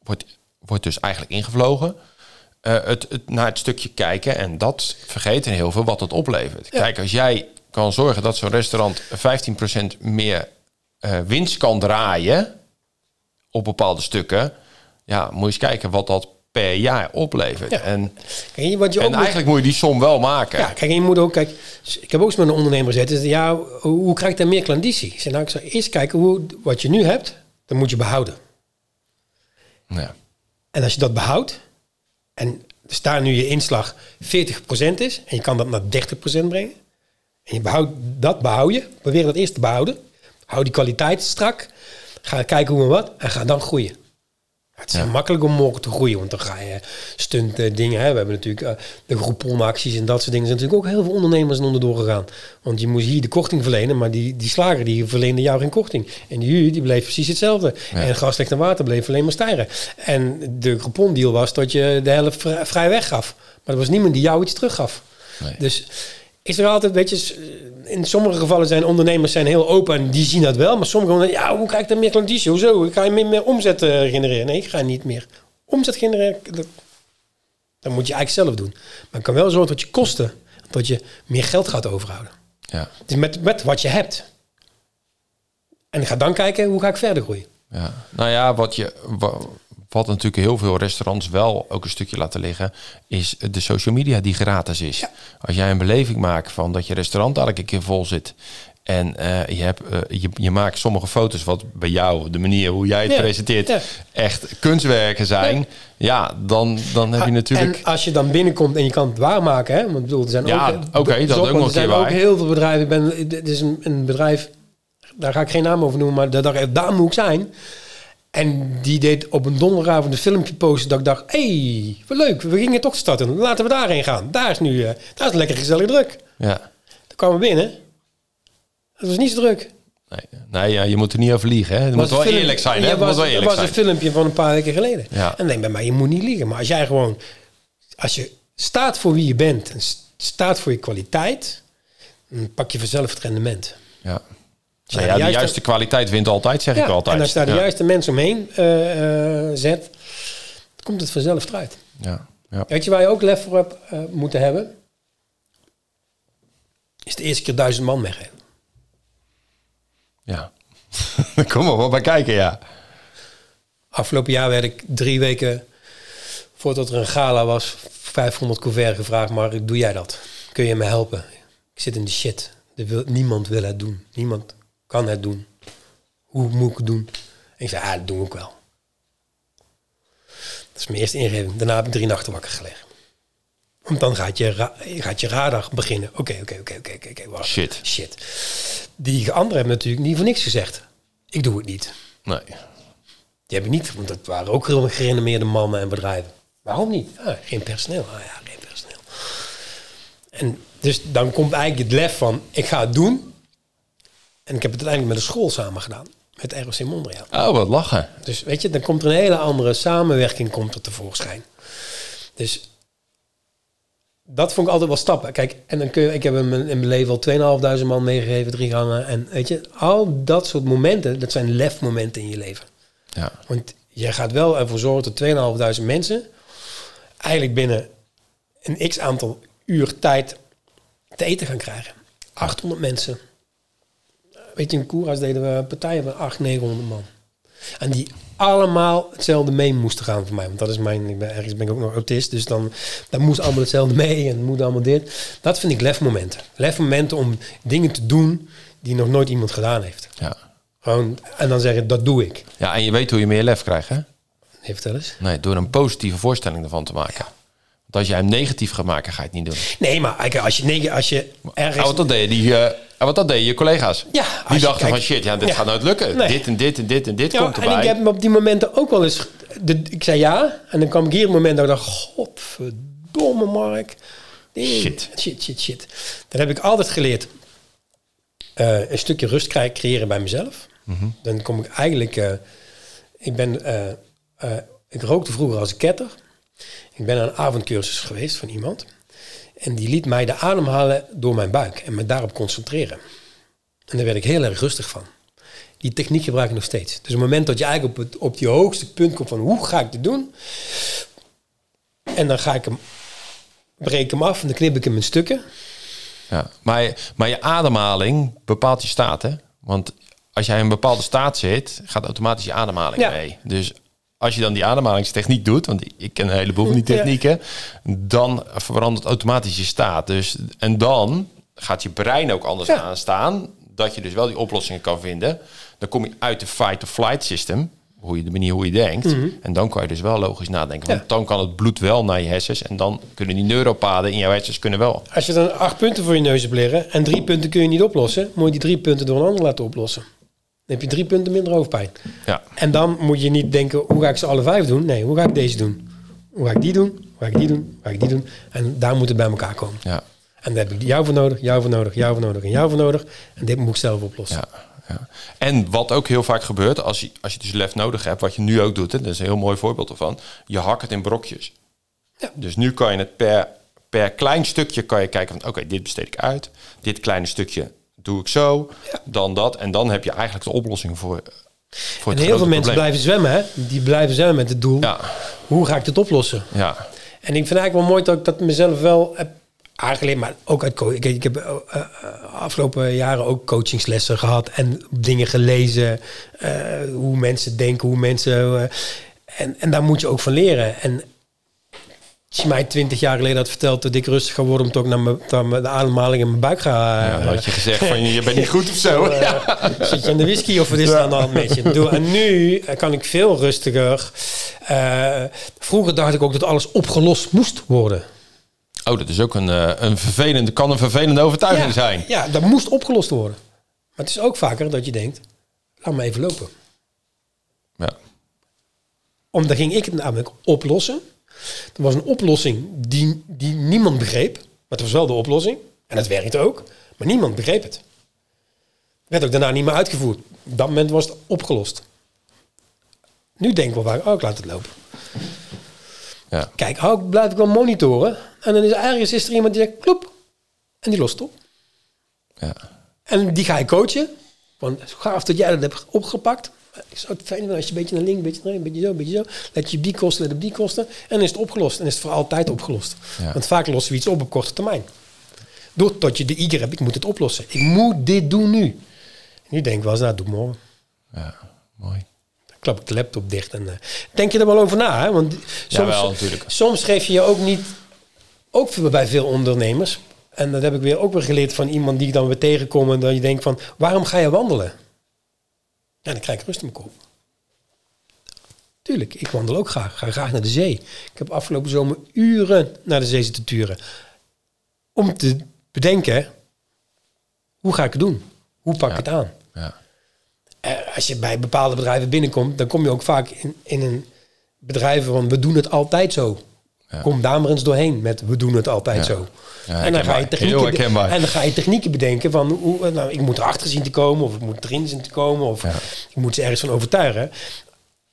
B: wordt, wordt dus eigenlijk ingevlogen. eh, het, het, naar het stukje kijken. En dat vergeten heel veel wat het oplevert. Kijk, als jij kan zorgen dat zo'n restaurant 15% meer eh, winst kan draaien. op bepaalde stukken. Ja, moet je eens kijken wat dat per jaar oplevert.
C: Ja.
B: En,
C: kijk, wat je
B: en eigenlijk moet je die som wel maken.
C: Ja, kijk, je moet ook, kijk, ik heb ook eens met een ondernemer gezeten. Dus ja, hoe, hoe krijg ik daar meer klanditie? Ik zei, nou, ik zou eerst kijken hoe, wat je nu hebt, dan moet je behouden. En als je dat behoudt, en dus daar nu je inslag 40% is, en je kan dat naar 30% brengen, en je behoudt, dat behoud je, probeer dat eerst te behouden, hou die kwaliteit strak, ga kijken hoe en wat, en ga dan groeien. Het is heel makkelijk om morgen te groeien, want dan ga je stunt eh, dingen. Hè. We hebben natuurlijk eh, de Groupon-acties en dat soort dingen. Er zijn natuurlijk ook heel veel ondernemers onderdoor gegaan. Want je moest hier de korting verlenen, maar die, die slager die verleende jou geen korting. En die die bleef precies hetzelfde. En gas, licht en water bleef alleen maar stijgen. En de Groupon-deal was dat je de helft vrij, vrij weggaf. Maar er was niemand die jou iets teruggaf.
B: Nee.
C: Dus is er altijd, weet je, in sommige gevallen zijn ondernemers zijn heel open en die zien dat wel. Maar sommige zeggen, ja, hoe krijg ik dan meer klanditie? Hoezo? Ik ga je meer, meer omzet eh, genereren. Nee, ik ga niet meer omzet genereren. Dat, dat moet je eigenlijk zelf doen. Maar het kan wel zorgen dat je kosten, dat je meer geld gaat overhouden.
B: Ja.
C: Dus met, met wat je hebt. En ga dan kijken, hoe ga ik verder groeien?
B: Ja, nou ja, wat, je, wat natuurlijk heel veel restaurants wel ook een stukje laten liggen, is de social media die gratis is. Als jij een beleving maakt van dat je restaurant elke keer vol zit en eh, je, hebt, eh, je, je maakt sommige foto's wat bij jou, de manier hoe jij het
C: Ja,
B: presenteert,
C: ja.
B: echt kunstwerken zijn, ja, dan, dan heb je natuurlijk...
C: En als je dan binnenkomt en je kan het waarmaken, hè? Want ik bedoel, er zijn
B: Ja,
C: ook...
B: oké, dat is
C: Stop,
B: ook nog
C: Er
B: een
C: zijn ook
B: waar.
C: heel veel bedrijven. Ik ben, dit is een, een bedrijf, daar ga ik geen naam over noemen, maar daar, daar moet ik zijn. En die deed op een donderdagavond een filmpje posten dat ik dacht... hey, wat leuk, we gingen toch starten. Laten we daarheen gaan. Daar is nu, eh, daar is lekker gezellig druk.
B: Ja.
C: Toen kwamen we binnen. Het was niet zo druk.
B: Nee, nee ja, je moet er niet over liegen. Hè. Het moet wel
C: film-
B: eerlijk zijn. Hè.
C: Ja,
B: moet
C: was,
B: wel
C: het
B: eerlijk
C: was een filmpje van een paar weken geleden.
B: Ja.
C: En denk bij mij, je moet niet liegen. Maar als jij gewoon... Als je staat voor wie je bent... en staat voor je kwaliteit... dan pak je vanzelf het rendement.
B: Ja. Nou ja,
C: de
B: de
C: juiste-
B: kwaliteit wint altijd, zeg ik altijd.
C: En als je daar de juiste mensen omheen eh, eh, zet... komt het vanzelf eruit.
B: Ja. Ja.
C: Weet je waar je ook lef voor hebt eh, moeten hebben? Is de eerste keer duizend man weggeven.
B: ja. Kom maar wel bij kijken, ja.
C: Afgelopen jaar werd ik drie weken voordat er een gala was, 500 couverts gevraagd. Maar doe jij dat? Kun je me helpen? Ik zit in de shit. Wil, niemand wil het doen. Niemand kan het doen. Hoe moet ik het doen? En ik zei, ah, dat doe ik wel. Dat is mijn eerste ingeving. Daarna heb ik drie nachten wakker gelegen. Want dan gaat je, ra- gaat je radar beginnen. Oké, oké, oké, oké, oké.
B: Shit.
C: Shit. Die anderen hebben natuurlijk niet voor niks gezegd. Ik doe het niet.
B: Nee.
C: Die heb ik niet, want dat waren ook gerenommeerde mannen en bedrijven. Waarom niet? Ah, geen personeel. Ah ja, geen personeel. En dus dan komt eigenlijk het lef van, ik ga het doen. En ik heb het uiteindelijk met de school samen gedaan. Met ROC Mondriaan.
B: Oh, wat lachen.
C: Dus weet je, dan komt er een hele andere samenwerking komt er tevoorschijn. Dus dat vond ik altijd wel stappen. Kijk, en dan kun je, ik heb hem in mijn leven al 2.500 man meegegeven, drie gangen. En weet je, al dat soort momenten, dat zijn lefmomenten in je leven.
B: Ja.
C: Want je gaat wel ervoor zorgen dat 2.500 mensen eigenlijk binnen een x aantal uur tijd te eten gaan krijgen. 800 mensen. Weet je, in Koeras deden we partijen van 800, 900 man. En die allemaal hetzelfde mee moesten gaan voor mij. Want dat is mijn, ik ben, ergens ben ik ook nog autist. Dus dan, dan moest allemaal hetzelfde mee en moet allemaal dit. Dat vind ik lefmomenten. Lefmomenten om dingen te doen die nog nooit iemand gedaan heeft.
B: Ja.
C: Gewoon, en dan zeggen, dat doe ik.
B: ja, en je weet hoe je meer lef krijgt, hè?
C: Nee, vertel eens.
B: Nee, door een positieve voorstelling ervan te maken. Want als jij hem negatief gaat maken, ga je het niet doen.
C: Nee, maar als je, als je ergens...
B: Want dat deden die, eh, ah, want dat deden je collega's.
C: Ja,
B: die dachten
C: kijkt-
B: van shit, ja, dit
C: Ja.
B: gaat nooit lukken.
C: Nee.
B: Dit en dit en dit en dit
C: Ja,
B: komt erbij.
C: en ik heb me op die momenten ook wel eens... De, ik zei ja, en dan kwam ik hier het moment dat ik dacht... Godverdomme, Mark. Nee,
B: Shit.
C: Shit, shit, shit. Dan heb ik altijd geleerd... eh, een stukje rust creëren bij mezelf.
B: Mhm.
C: Dan kom ik eigenlijk... eh, ik ben... eh, ik rookte vroeger als een ketter. Ik ben aan een avondcursus geweest van iemand. En die liet mij de ademhalen door mijn buik. En me daarop concentreren. En daar werd ik heel erg rustig van. Die techniek gebruik ik nog steeds. Dus op het moment dat je eigenlijk op, het, op die hoogste punt komt van hoe ga ik dit doen? En dan ga ik hem, breek ik hem af en dan knip ik hem in stukken.
B: Ja, maar, maar je ademhaling bepaalt je staat, hè? Want als jij in een bepaalde staat zit, gaat automatisch je ademhaling
C: Ja.
B: mee. Dus als je dan die ademhalingstechniek doet, want ik ken een heleboel van die
C: Ja.
B: technieken, dan verandert automatisch je staat. Dus, en dan gaat je brein ook anders
C: Ja.
B: aanstaan, dat je dus wel die oplossingen kan vinden. Dan kom je uit de fight-or-flight system, hoe je, de manier hoe je denkt. En dan kan je dus wel logisch nadenken. Want
C: Mhm. Ja.
B: dan kan het bloed wel naar je hersens en dan kunnen die neuropaden in jouw hersens kunnen wel.
C: Als je dan acht punten voor je neus hebt liggen en drie punten kun je niet oplossen, moet je die drie punten door een ander laten oplossen. Dan heb je drie punten minder hoofdpijn.
B: Ja.
C: En dan moet je niet denken, hoe ga ik ze alle vijf doen? Nee, hoe ga ik deze doen? Hoe ga ik die doen? Hoe ga ik die doen? Hoe ga ik die doen? En daar moet het bij elkaar komen.
B: Ja.
C: En daar heb ik jou voor nodig, jou voor nodig, jou voor nodig en jou voor nodig. En dit moet ik zelf oplossen.
B: Ja, ja. En wat ook heel vaak gebeurt, als je, als je dus lef nodig hebt, wat je nu ook doet, hè, dat is een heel mooi voorbeeld ervan, je hakt het in brokjes.
C: Ja.
B: Dus nu kan je het per, per klein stukje kan je kijken van oké, dit besteed ik uit, dit kleine stukje doe ik zo, dan dat. En dan heb je eigenlijk de oplossing voor, voor
C: En
B: het
C: heel veel mensen
B: probleem.
C: blijven zwemmen, hè? Die blijven zwemmen met het doel.
B: Ja,
C: Hoe ga ik dit oplossen?
B: ja,
C: En ik vind eigenlijk wel mooi dat ik dat mezelf wel heb aangeleerd, maar ook uit coaching. Ik, ik heb eh, eh, afgelopen jaren ook coachingslessen gehad en dingen gelezen, eh, hoe mensen denken, hoe mensen. en, en daar moet je ook van leren. En als je mij twintig jaar geleden had verteld dat ik rustig ga worden, omdat ik naar, mijn, naar mijn- de ademhaling in mijn buik ga.
B: ja, dan had je gezegd van je bent niet goed of zo. Ja.
C: Zit je aan de whisky of wat is er aan de hand met je? En nu eh, kan ik veel rustiger. Eh, vroeger dacht ik ook dat alles opgelost moest worden.
B: Oh, dat is ook een, eh, een vervelende, kan een vervelende overtuiging zijn.
C: Ja, dat moest opgelost worden. Maar het is ook vaker dat je denkt, laat me even lopen.
B: Ja.
C: Omdat ging ik het namelijk oplossen. Er was een oplossing die, die niemand begreep. Maar het was wel de oplossing. En het werkte ook. Maar niemand begreep het. Werd ook daarna niet meer uitgevoerd. Op dat moment was het opgelost. Nu denk ik wel waar, oh, ik laat het lopen.
B: Ja.
C: Kijk, oh, ik blijf ik wel monitoren. En dan is er ergens is er iemand die zegt, kloep. En die lost het op.
B: Ja.
C: En die ga je coachen. Want gaaf dat jij dat hebt opgepakt. Ik zou het fijn vinden als je een beetje naar links, een beetje naar rechts, een beetje zo, een beetje zo. Let je op die kosten, let op die kosten. En dan is het opgelost. En is het voor altijd opgelost.
B: Ja.
C: Want vaak lossen we iets op op korte termijn. Doordat je de eager hebt, ik moet het oplossen. Ik moet dit doen nu. En nu denk ik wel eens, nou, doe morgen.
B: ja, mooi.
C: Dan klap ik de laptop dicht. En, eh, denk je er wel over na, hè? Want soms, soms geef je je ook niet... Ook bij veel ondernemers... En dat heb ik weer ook weer geleerd van iemand die ik dan weer tegenkom... en dat je denkt van, waarom ga je wandelen? Ja, dan krijg ik rust in mijn kop. Tuurlijk, ik wandel ook graag. Ga graag naar de zee. Ik heb afgelopen zomer uren naar de zee zitten turen. Om te bedenken, hoe ga ik het doen? Hoe pak ik het aan?
B: Ja.
C: Eh, als je bij bepaalde bedrijven binnenkomt, dan kom je ook vaak in, in een bedrijf van we doen het altijd zo.
B: Ja.
C: Kom daar maar eens doorheen met we doen het altijd
B: Ja.
C: zo.
B: Ja,
C: en, dan ga je technieken, en dan ga je technieken bedenken van hoe, nou, ik moet erachter zien te komen of ik moet erin zien te komen of
B: Ja.
C: ik moet ze ergens van overtuigen.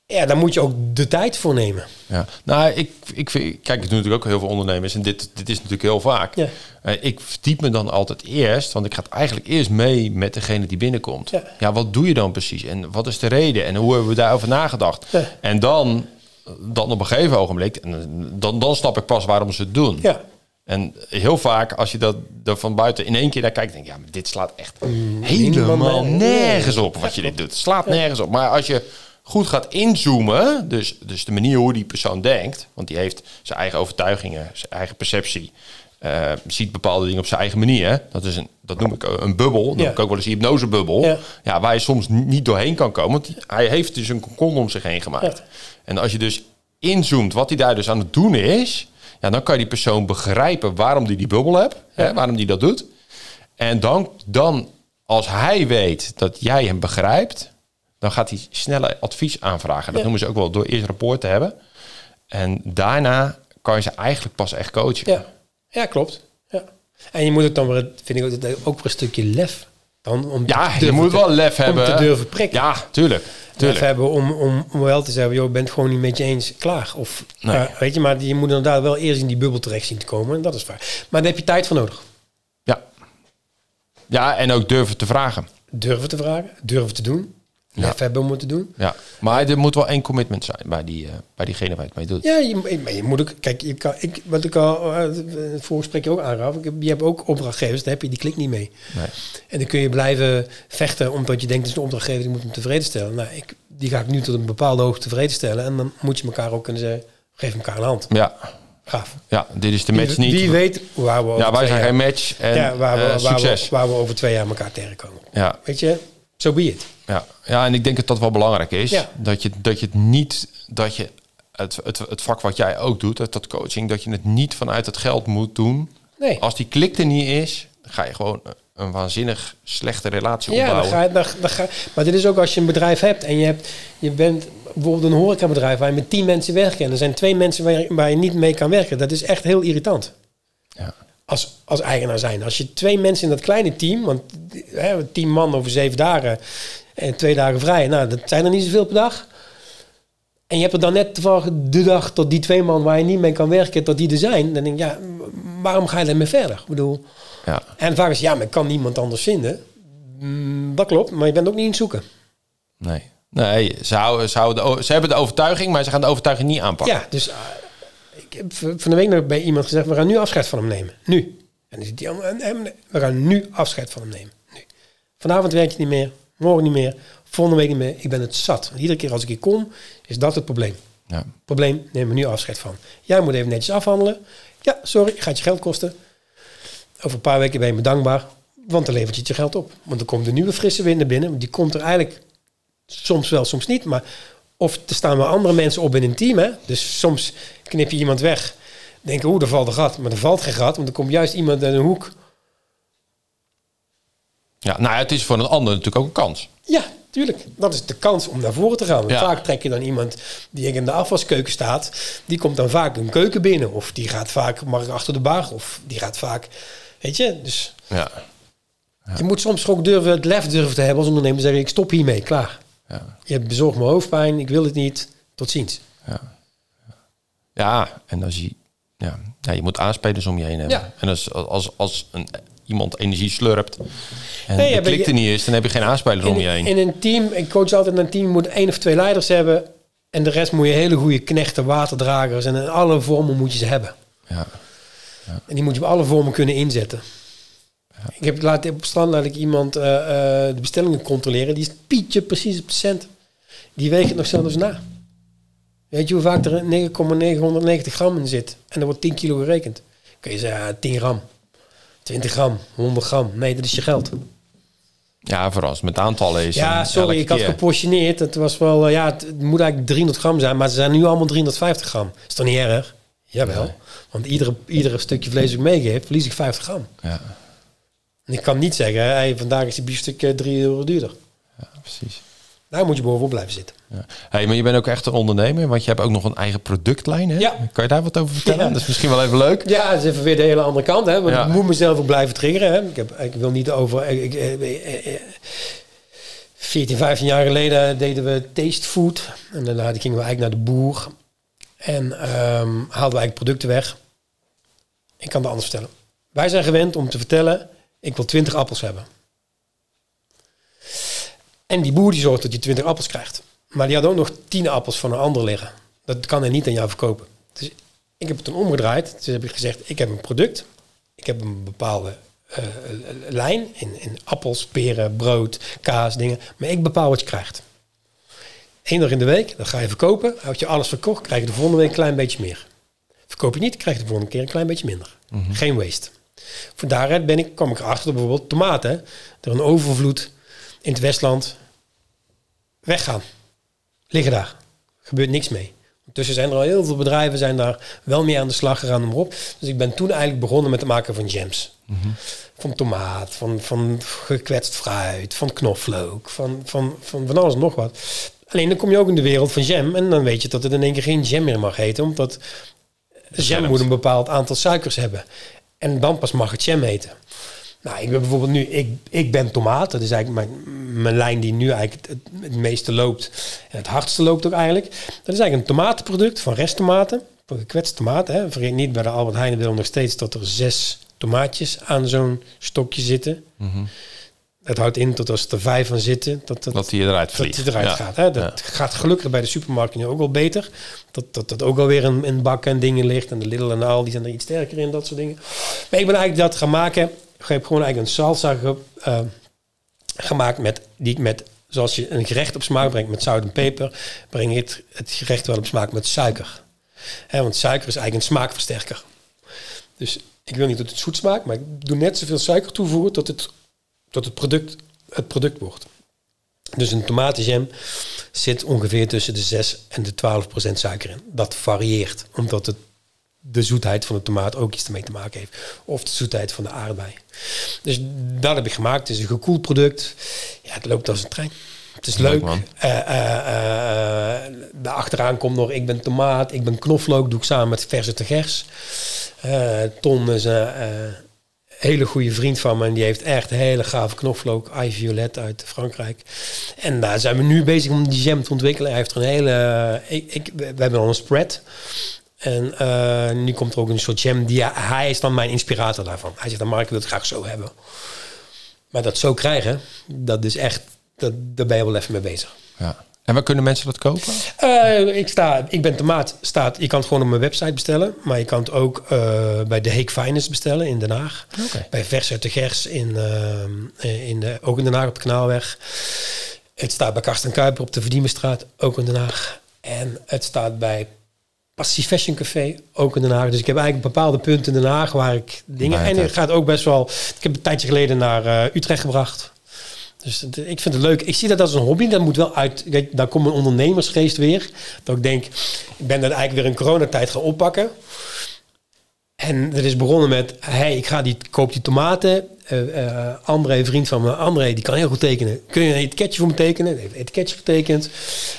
C: Ja, daar moet je ook de tijd voor nemen.
B: Ja, nou, ik, ik vind, kijk, ik doe natuurlijk ook heel veel ondernemers en dit, dit is natuurlijk heel vaak.
C: Ja.
B: Eh, ik verdiep me dan altijd eerst, want ik ga het eigenlijk eerst mee met degene die binnenkomt.
C: Ja.
B: wat doe je dan precies en wat is de reden en hoe hebben we daarover nagedacht?
C: Ja.
B: En dan, dan op een gegeven ogenblik, en dan, dan snap ik pas waarom ze het doen.
C: Ja,
B: En heel vaak, als je dat er van buiten in één keer naar kijkt, denk je, ja, maar dit slaat echt
C: Mm,
B: helemaal
C: helemaal
B: nergens op wat je dit doet. Het slaat nergens op. Maar als je goed gaat inzoomen, dus, dus de manier hoe die persoon denkt, want die heeft zijn eigen overtuigingen, zijn eigen perceptie, eh, ziet bepaalde dingen op zijn eigen manier. hè. Dat, is een, dat noem ik een bubbel, dat noem ik ook wel eens een hypnosebubbel.
C: Ja.
B: Ja. waar je soms niet doorheen kan komen, want hij heeft dus een kokon om zich heen gemaakt. En als je dus inzoomt wat hij daar dus aan het doen is, ja, dan kan je die persoon begrijpen waarom die die bubbel hebt, hè, waarom die dat doet. En dan, dan, als hij weet dat jij hem begrijpt, dan gaat hij sneller advies aanvragen. Dat noemen ze ook wel door eerst rapport te hebben. En daarna kan je ze eigenlijk pas echt coachen.
C: ja. Ja klopt. Ja. En je moet het dan weer, vind ik ook, ook weer een stukje lef. Dan om
B: Ja, je moet
C: te-
B: wel lef hebben.
C: Om te durven prikken.
B: Ja, tuurlijk.
C: Lef
B: tuurlijk.
C: hebben om, om, om wel te zeggen, joh, ik ben het gewoon niet met je eens, klaar. Of,
B: Nee.
C: weet je, maar je moet inderdaad wel eerst in die bubbel terecht zien te komen. En dat is waar. Maar daar heb je tijd voor nodig.
B: Ja. ja, en ook durven te vragen.
C: Durven te vragen, durven te doen.
B: Ja.
C: Lef hebben te doen.
B: Ja. Maar er moet wel één commitment zijn bij, die, eh, bij diegene waar je het mee doet.
C: Ja, je, maar je moet ook, kijk, je kan, ik, wat ik al eh, het voorgesprek ook aangaf, ik heb, je hebt ook opdrachtgevers, daar heb je die klik niet mee.
B: Nee.
C: En dan kun je blijven vechten omdat je denkt, het is een opdrachtgever, die moet hem tevreden stellen. Nou, ik, die ga ik nu tot een bepaalde hoogte tevreden stellen. En dan moet je elkaar ook kunnen zeggen, geef elkaar een hand.
B: Ja.
C: Gaaf.
B: ja, dit is de match
C: wie,
B: niet.
C: wie weet waar we over
B: ja, wij zijn
C: jaar-
B: geen match en
C: ja, waar, we,
B: eh,
C: waar,
B: succes.
C: we, waar we over twee jaar elkaar tegenkomen.
B: Ja,
C: Weet je, zo be it.
B: ja. ja, en ik denk dat dat wel belangrijk is.
C: Ja.
B: Dat, je, dat je het niet, dat je het, het, het vak wat jij ook doet, dat, dat coaching, dat je het niet vanuit het geld moet doen.
C: Nee.
B: Als die klik er niet is, dan ga je gewoon een waanzinnig slechte relatie
C: Ja, dan
B: opbouwen.
C: ga, je- dan, dan ga, maar dit is ook als je een bedrijf hebt en je, hebt, je bent bijvoorbeeld een horecabedrijf waar je met tien mensen werkt en er zijn twee mensen waar je, waar je niet mee kan werken. Dat is echt heel irritant.
B: Ja.
C: Als, als eigenaar zijn. Als je twee mensen in dat kleine team, want hè, tien man over zeven dagen en twee dagen vrij, nou, dat zijn er niet zoveel per dag. En je hebt er dan net toevallig de dag tot die twee man waar je niet mee kan werken, tot die er zijn. Dan denk ik, ja, waarom ga je daarmee verder? Ik bedoel,
B: Ja.
C: en vaak is ja, maar ik kan niemand anders vinden. Mm, dat klopt, maar je bent ook niet in het zoeken.
B: Nee. Nee, ze, houden, ze, houden de ze hebben de overtuiging, maar ze gaan de overtuiging niet aanpakken.
C: Ja, dus uh, ik heb v- van de week nog bij iemand gezegd, we gaan nu afscheid van hem nemen. Nu. En dan zit die en- en- we gaan nu afscheid van hem nemen. Nu. Vanavond werk je niet meer, morgen niet meer, volgende week niet meer. Ik ben het zat. Iedere keer als ik hier kom, is dat het probleem.
B: Ja.
C: Probleem, neem er nu afscheid van. Jij moet even netjes afhandelen. Ja, sorry, gaat je geld kosten. Over een paar weken ben je me dankbaar, want dan levert je het je geld op. Want dan komt de nieuwe frisse wind naar binnen. Die komt er eigenlijk soms wel, soms niet. Maar of er staan wel andere mensen op in een team. Hè? Dus soms knip je iemand weg. Denk je, oeh, er valt een gat. Maar er valt geen gat, want er komt juist iemand in een hoek.
B: ja, nou het is voor een ander natuurlijk ook een kans.
C: Ja, Tuurlijk, dat is de kans om naar voren te gaan. Want
B: Ja.
C: Vaak trek je dan iemand die in de afwaskeuken staat. Die komt dan vaak een keuken binnen. Of die gaat vaak mag ik achter de bar. Of die gaat vaak... Weet je, dus
B: Ja.
C: je moet soms ook durven, het lef durven te hebben als ondernemer. Zeggen, ik stop hiermee, klaar.
B: Ja.
C: Je hebt bezorgd me hoofdpijn, ik wil het niet. Tot ziens.
B: Ja, en als je, ja, ja, je moet aanspelers om je heen hebben.
C: Ja.
B: En als, als, als een, iemand energie slurpt en
C: Nee,
B: de
C: ja, maar
B: klik
C: je-
B: er niet is, dan heb je geen aanspeler om je heen.
C: in een team, ik coach altijd een team, moet één of twee leiders hebben. En de rest moet je hele goede knechten, waterdragers. En in alle vormen moet je ze hebben.
B: Ja.
C: En die moet je op alle vormen kunnen inzetten. Ik heb laat op laat ik iemand eh, eh, de bestellingen controleren. Die is pietje precies op de cent. Die weegt het nog zelfs na. Weet je hoe vaak er 9,990 gram in zit? En er wordt 10 kilo gerekend. Kun je zeggen, ah, 10 gram, 20 gram, 100 gram. Nee, dat is je geld.
B: ja, vooral als het met aantallen is.
C: Ja, sorry, ik had
B: keer.
C: geportioneerd. Het was wel, eh, ja, het, het moet eigenlijk 300 gram zijn, maar ze zijn nu allemaal 350 gram. Is toch niet erg? Jawel. Want iedere, iedere stukje vlees dat ik meegeef, verlies ik 50 gram.
B: Ja,
C: En ik kan niet zeggen, hey, vandaag is die biefstuk eh, 3 euro duurder.
B: precies.
C: Daar moet je bovenop blijven zitten.
B: Ja. Hey, maar je bent ook echt een ondernemer, want je hebt ook nog een eigen productlijn. Hè?
C: Ja.
B: Kan je daar wat over vertellen?
C: Ja.
B: Dat is misschien wel even leuk.
C: Ja, dat is even weer de hele andere kant. Hè? Want
B: Ja.
C: ik moet mezelf ook blijven triggeren. Hè? Ik, heb, ik wil niet over... Ik, ik, eh, eh, eh, 14, 15 jaar geleden deden we taste food. En daarna gingen we eigenlijk naar de boer. En ehm, haalden we eigenlijk producten weg. Ik kan het anders vertellen. Wij zijn gewend om te vertellen... ik wil 20 appels hebben. En die boer die zorgt dat je 20 appels krijgt. Maar die had ook nog 10 appels van een ander liggen. Dat kan hij niet aan jou verkopen. Dus ik heb het toen omgedraaid. Dus heb ik gezegd, ik heb een product. Ik heb een bepaalde eh, lijn in, in appels, peren, brood, kaas, dingen. Maar ik bepaal wat je krijgt. Eén dag in de week, dan ga je verkopen. Houd je alles verkocht, krijg je de volgende week een klein beetje meer. Verkoop je niet, krijg je de volgende keer een klein beetje minder. Geen waste. Van daaruit ben ik, kwam ik erachter dat bijvoorbeeld tomaten... er een overvloed in het Westland weggaan. Liggen daar. Gebeurt niks mee. Ondertussen zijn er al heel veel bedrijven zijn daar wel mee aan de slag gegaan om op. Dus ik ben toen eigenlijk begonnen met het maken van jams. Van tomaat, van, van gekwetst fruit, van knoflook, van, van, van, van alles en nog wat. Alleen dan kom je ook in de wereld van jam en dan weet je dat het in één keer geen jam meer mag heten, omdat jam moet een bepaald aantal suikers hebben. En dan pas mag het jam heten. Nou, ik ben bijvoorbeeld nu, ik, ik ben tomaat. Dat is eigenlijk mijn, mijn lijn die nu eigenlijk het, meeste loopt. En het hardste loopt ook eigenlijk. Dat is eigenlijk een tomatenproduct van resttomaten. Van gekwetste tomaten. Hè. Vergeet niet, bij de Albert Heijn we nog steeds dat er zes tomaatjes aan zo'n stokje zitten. Dat houdt in dat als er vijf van zitten, dat, dat,
B: Dat die eruit
C: dat
B: vliegt.
C: die eruit
B: Ja.
C: gaat. Hè? Dat gaat gelukkig bij de supermarkt nu ook wel beter. Dat dat, dat ook alweer in, in bakken en dingen ligt. En de Lidl en de Aldi zijn er iets sterker in, dat soort dingen. Maar ik ben eigenlijk dat gaan maken. Ik heb gewoon eigenlijk een salsa ge- eh, gemaakt met, die ik met, zoals je een gerecht op smaak brengt met zout en peper, breng je het, het gerecht wel op smaak met suiker. Hè, want suiker is eigenlijk een smaakversterker. Dus ik wil niet dat het zoet smaakt, maar ik doe net zoveel suiker toevoegen tot het, tot het, product, het product wordt. Dus een tomatenjam zit ongeveer tussen de 6 en de 12 procent suiker in. Dat varieert, omdat het, de zoetheid van de tomaat ook iets ermee te maken heeft. Of de zoetheid van de aardbei. Dus dat heb ik gemaakt. Het is een gekoeld product. Ja, het loopt als een trein. Het is
B: Leuk,
C: leuk.
B: man.
C: Eh, eh, eh, daarachteraan komt nog, ik ben tomaat, ik ben knoflook, doe ik samen met verse te gers. Eh, Ton is hele goede vriend van me en die heeft echt hele gave knoflook, Violet uit Frankrijk. En daar zijn we nu bezig om die jam te ontwikkelen. Hij heeft een hele, ik, ik, we hebben al een spread. En eh, nu komt er ook een soort jam. Die, hij is dan mijn inspirator daarvan. Hij zegt, dan Mark, ik wil het graag zo hebben. Maar dat zo krijgen, dat is echt, dat, daar ben je wel even mee bezig.
B: Ja. En waar kunnen mensen dat kopen?
C: Eh, ik, sta, ik ben tomaat. Staat, je kan het gewoon op mijn website bestellen. Maar je kan het ook eh, bij de Heek Finest bestellen in Den Haag. Bij Vers uit de Gers, in, eh, in de, ook in Den Haag op de Kanaalweg. Het staat bij Karsten Kuiper op de Verdiemenstraat, ook in Den Haag. En het staat bij Passie Fashion Café, ook in Den Haag. Dus ik heb eigenlijk bepaalde punten in Den Haag waar ik dingen... En
B: het
C: gaat ook best wel... Ik heb een tijdje geleden naar Utrecht gebracht. Dus ik vind het leuk. Ik zie dat als een hobby. Dat moet wel uit. Kijk, daar komt mijn ondernemersgeest weer. Dat ik denk, ik ben dat eigenlijk weer in coronatijd gaan oppakken. En het is begonnen met, hey, ik ga die, koop die tomaten. André, een vriend van me, André, die kan heel goed tekenen. Kun je een etiketje voor me tekenen? Heeft een etiketje getekend.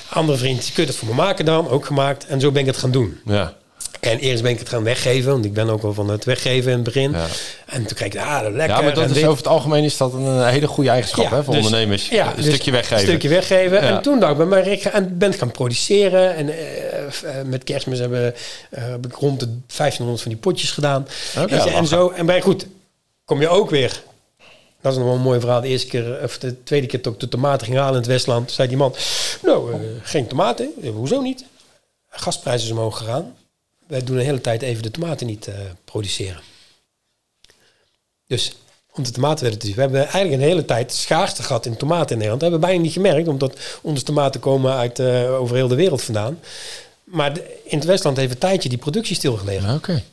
C: Andere vriend, kun je dat voor me maken dan? Ook gemaakt. En zo ben ik het gaan doen.
B: Ja.
C: En eerst ben ik het gaan weggeven, want ik ben ook wel van het weggeven in het begin.
B: Ja.
C: En toen kreeg ik, ah, lekker.
B: ja, maar dat is
C: dit.
B: over het algemeen is dat een hele goede eigenschap
C: Ja,
B: hè, voor
C: dus-
B: ondernemers.
C: Ja,
B: een
C: dus
B: stukje weggeven.
C: Een stukje weggeven. En toen dacht ik, bij mij, ik ga, en ben gaan produceren. En eh, eh, met kerstmis hebben heb ik rond de 1500 van die potjes gedaan.
B: Ja,
C: en zo. En bij goed, kom je ook weer. Dat is nog wel een mooi verhaal. De eerste keer, of de tweede keer dat ik de tomaten ging halen in het Westland, zei die man: Nou, geen tomaten. Hoezo niet? Gasprijzen is omhoog gegaan. Wij doen de hele tijd even de tomaten niet eh, produceren. Dus om de tomaten werden te zien. We hebben eigenlijk een hele tijd schaarste gehad in tomaten in Nederland. Dat hebben we bijna niet gemerkt, omdat onze tomaten komen uit eh, over heel de wereld vandaan. Maar de- in het Westland heeft een tijdje die productie stilgelegen.
B: Ja, Oké.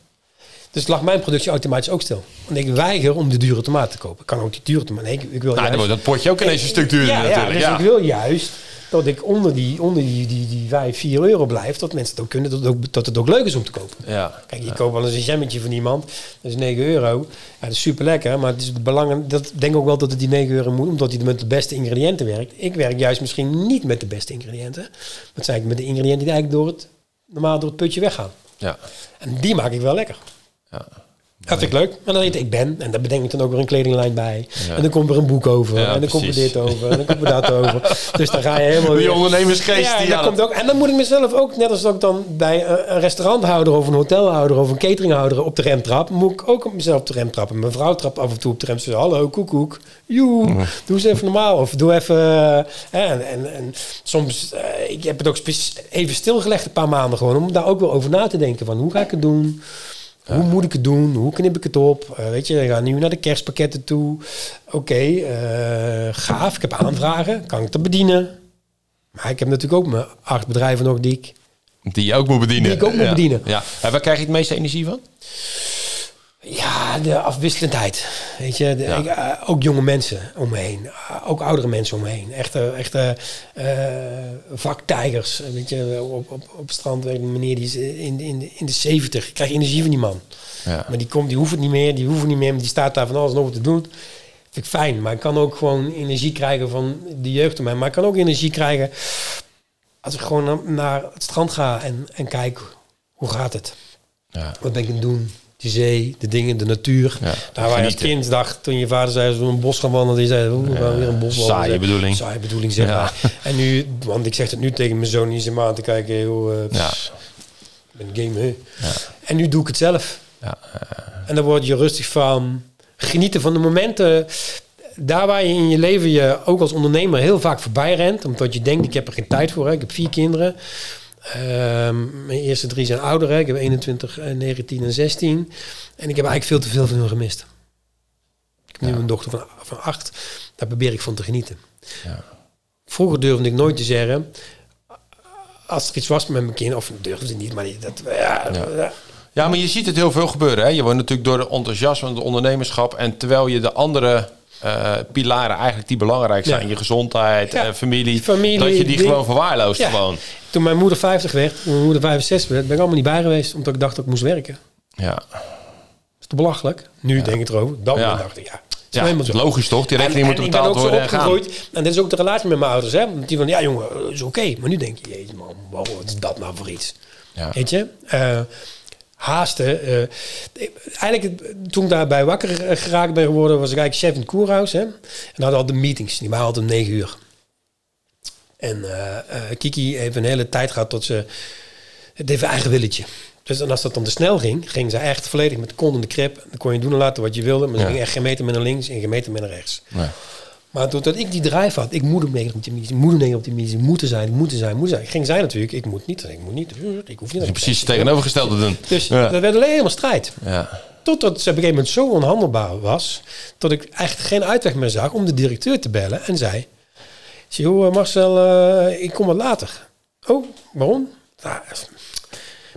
C: Dus lag mijn productie automatisch ook stil. Want ik weiger om de dure tomaten te kopen. Ik kan ook die dure tomaten. Nee, ik, ik wil
B: Nou, dan
C: juist...
B: dat potje ook ineens een stuk duurder
C: ja,
B: natuurlijk.
C: Ja, dus
B: ja.
C: ik wil juist dat ik onder die, onder die, die, die 5, 4 euro blijf. Dat mensen het ook kunnen, dat het ook, dat het ook leuk is om te kopen.
B: ja.
C: Kijk, je koopt wel eens een jammetje van iemand. Dat is 9 euro. Ja, dat is super lekker. Maar het is het belang, dat ik denk ook wel dat het die 9 euro moet. Omdat hij met de beste ingrediënten werkt. Ik werk juist misschien niet met de beste ingrediënten. Dat zijn met de ingrediënten die eigenlijk door het, normaal door het putje weggaan.
B: Ja.
C: En die maak ik wel lekker.
B: Ja.
C: Dat vind ik leuk. Maar dan heet ik Ben. En daar bedenk ik dan ook weer een kledinglijn bij.
B: Ja.
C: En dan komt er een boek over.
B: Ja,
C: en dan komt er dit over. En dan komt er dat over. Dus dan ga je helemaal
B: Die
C: weer...
B: ondernemersgeest
C: Ja, en,
B: die
C: dan komt ook, en dan moet ik mezelf ook, net als dat ik dan bij een restauranthouder of een hotelhouder of een cateringhouder op de rem trap, moet ik ook op mezelf op de rem trappen. Mijn vrouw trapt af en toe op de rem. Ze zegt, hallo, koekoek. Joe, doe eens even normaal. Of doe even... eh, en, en, en soms, eh, ik heb het ook even stilgelegd een paar maanden gewoon, om daar ook wel over na te denken van, hoe ga ik het doen? Hoe moet ik het doen? Hoe knip ik het op? Eh, weet je, we gaan nu naar de kerstpakketten toe. Oké, eh, gaaf. Ik heb aanvragen. Kan ik dat bedienen? Maar ik heb natuurlijk ook mijn acht bedrijven nog die ik...
B: Die je ook moet bedienen.
C: Die ik ook moet
B: ja.
C: bedienen.
B: Ja. En waar krijg je het meeste energie van?
C: Ja, de afwisselendheid. Weet je, de-
B: Ja.
C: ik, eh, ook jonge mensen om me heen. Eh, ook oudere mensen om me heen. Echte, echte eh, vaktijgers. Weet je, op, op, op strand een meneer die is in, in, in de 70. Ik krijg energie van die man.
B: Ja.
C: Maar die komt, die hoeft het niet meer, die hoeft het niet meer, maar die staat daar van alles nog te doen. Vind ik fijn, maar ik kan ook gewoon energie krijgen van de jeugd om mij. Maar ik kan ook energie krijgen als ik gewoon naar, naar het strand ga en, en kijk, hoe gaat het?
B: Ja.
C: Wat ben ik aan het doen? De zee, de dingen, de natuur.
B: Ja,
C: Daar waar je als kind dacht, toen je vader zei, we een bos gaan wandelen. Die zei, we gaan weer een bos wandelen.
B: saaie bedoeling.
C: Saaie bedoeling, zeg maar. En nu, want ik zeg het nu tegen mijn zoon, die zit maar aan te kijken, joh, eh,
B: Ja.
C: ben game, hè. En nu doe ik het zelf.
B: Ja.
C: En dan word je rustig van. Genieten van de momenten. Daar waar je in je leven je ook als ondernemer heel vaak voorbij rent. Omdat je denkt, ik heb er geen tijd voor. Hè. Ik heb vier kinderen. Ehm, mijn eerste drie zijn ouder. Hè. Ik heb 21, eh, 19 en 16. En ik heb eigenlijk veel te veel van hun gemist. Ik heb nu een dochter van, van acht. Daar probeer ik van te genieten.
B: Ja.
C: Vroeger durfde ik nooit te zeggen... Als er iets was met mijn kind... Of durfde ik niet, maar dat... Ja, ja.
B: Ja, maar je ziet het heel veel gebeuren. Hè? Je wordt natuurlijk door de enthousiasme, het ondernemerschap. En terwijl je de andere eh, pilaren eigenlijk die belangrijk zijn.
C: Ja.
B: Je gezondheid,
C: Ja.
B: eh, familie,
C: Familie,
B: Dat je die
C: ding.
B: gewoon verwaarloost
C: Ja.
B: gewoon.
C: Toen mijn moeder 50 werd, toen mijn moeder 65 werd, ben ik allemaal niet bij geweest. Omdat ik dacht dat ik moest werken.
B: Ja,
C: is te belachelijk. Nu denk ik erover. Dan
B: Ja.
C: dacht ik, ja, het is
B: ja logisch toch? Die rekening
C: En-
B: moet
C: en
B: betaald worden
C: zo
B: en gaan.
C: opgegroeid. En dit is ook de relatie met mijn ouders. Hè? Want Die van, ja jongen, eh, is oké. Maar nu denk je, jezus man, wow, wat is dat nou voor iets?
B: Ja.
C: Weet je? Haasten. eh, eigenlijk, toen ik daarbij wakker geraakt ben geworden, was ik eigenlijk chef in het koerhuis. Hè? En hadden we altijd meetings. Die waren altijd om negen uur. En eh, eh, Kiki heeft een hele tijd gehad tot ze... Het heeft een eigen willetje. Dus en als dat dan te snel ging, ging ze echt volledig met de kont in de krip. Dan kon je doen en laten wat je wilde. Maar ze
B: Ja.
C: ging echt geen meter meer naar links en geen meter meer naar rechts. Maar doordat ik die drive had, ik moet op negen op die meeting, moet op die meeting, moeten zijn, moeten zijn, moeten zijn. Ging zij natuurlijk, ik moet niet, ik moet niet, ik hoef niet.
B: Dus precies het tegenovergestelde doen.
C: Dus
B: ja.
C: dat werd alleen helemaal strijd.
B: Ja.
C: Totdat ze op een gegeven moment zo onhandelbaar was, dat ik echt geen uitweg meer zag om de directeur te bellen en zei, joh Marcel, eh, ik kom wat later. Oh, waarom? Nou,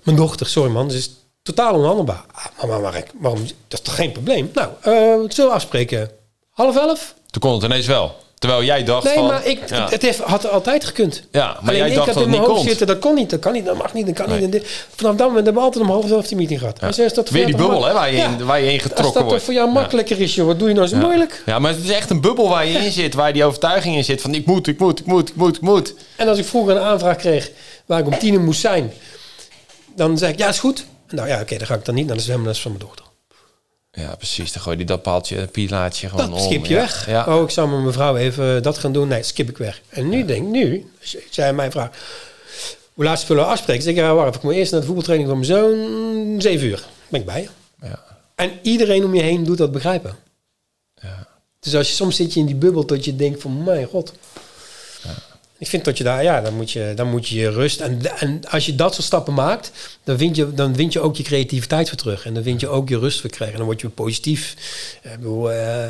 C: mijn dochter, sorry man, ze is totaal onhandelbaar. Ah, maar, maar waarom? Dat is toch geen probleem? Nou, eh, zullen we afspreken? Half elf?
B: Toen kon het ineens wel. Terwijl jij dacht
C: Nee,
B: van...
C: maar ik,
B: ja.
C: het heeft, had altijd gekund.
B: Ja, maar
C: Alleen
B: jij
C: ik
B: dacht
C: had
B: dat
C: in
B: het
C: mijn
B: niet
C: hoofd
B: kon.
C: zitten, dat kon niet, dat kan niet, dat mag niet, dat kan niet, dat kan
B: Nee.
C: niet. En dit- Vanaf dat moment hebben we altijd om half elf die meeting gehad. Is dat
B: Weer die bubbel hè, waar je, in, waar je in
C: Als
B: getrokken
C: dat toch
B: wordt.
C: voor jou makkelijker is, joh, wat doe je nou zo moeilijk?
B: Ja, maar het is echt een bubbel waar je in zit. Waar die overtuiging in zit van ik moet, ik moet, ik moet, ik moet, ik moet.
C: En als ik vroeger een aanvraag kreeg waar ik om tien uur moest zijn, dan zei ik, ja, is goed. Nou ja, oké, dan ga ik dan niet naar de zwemles van mijn dochter.
B: Ja, precies. Dan gooi je dat paaltje, pilaatje gewoon
C: Dat
B: om.
C: skip je
B: ja.
C: weg.
B: Ja.
C: Oh, ik zou met mijn vrouw even dat gaan doen. Nee, skip ik weg. En nu denk ik, nu, jij mij vraagt, hoe laat spullen afspreken? Zeg ik, ja, wacht, ik moet eerst naar de voetbaltraining van mijn zoon, zeven uur. Ben ik bij je.
B: Ja.
C: En iedereen om je heen doet dat begrijpen.
B: Ja.
C: Dus als je soms zit je in die bubbel dat je denkt van, mijn god. Ik vind dat je daar, ja, dan moet je, dan moet je je rust. En, en als je dat soort stappen maakt, dan vind, je, dan vind je ook je creativiteit weer terug. En dan vind je ook je rust weer krijgen. En dan word je positief. Ik bedoel, eh,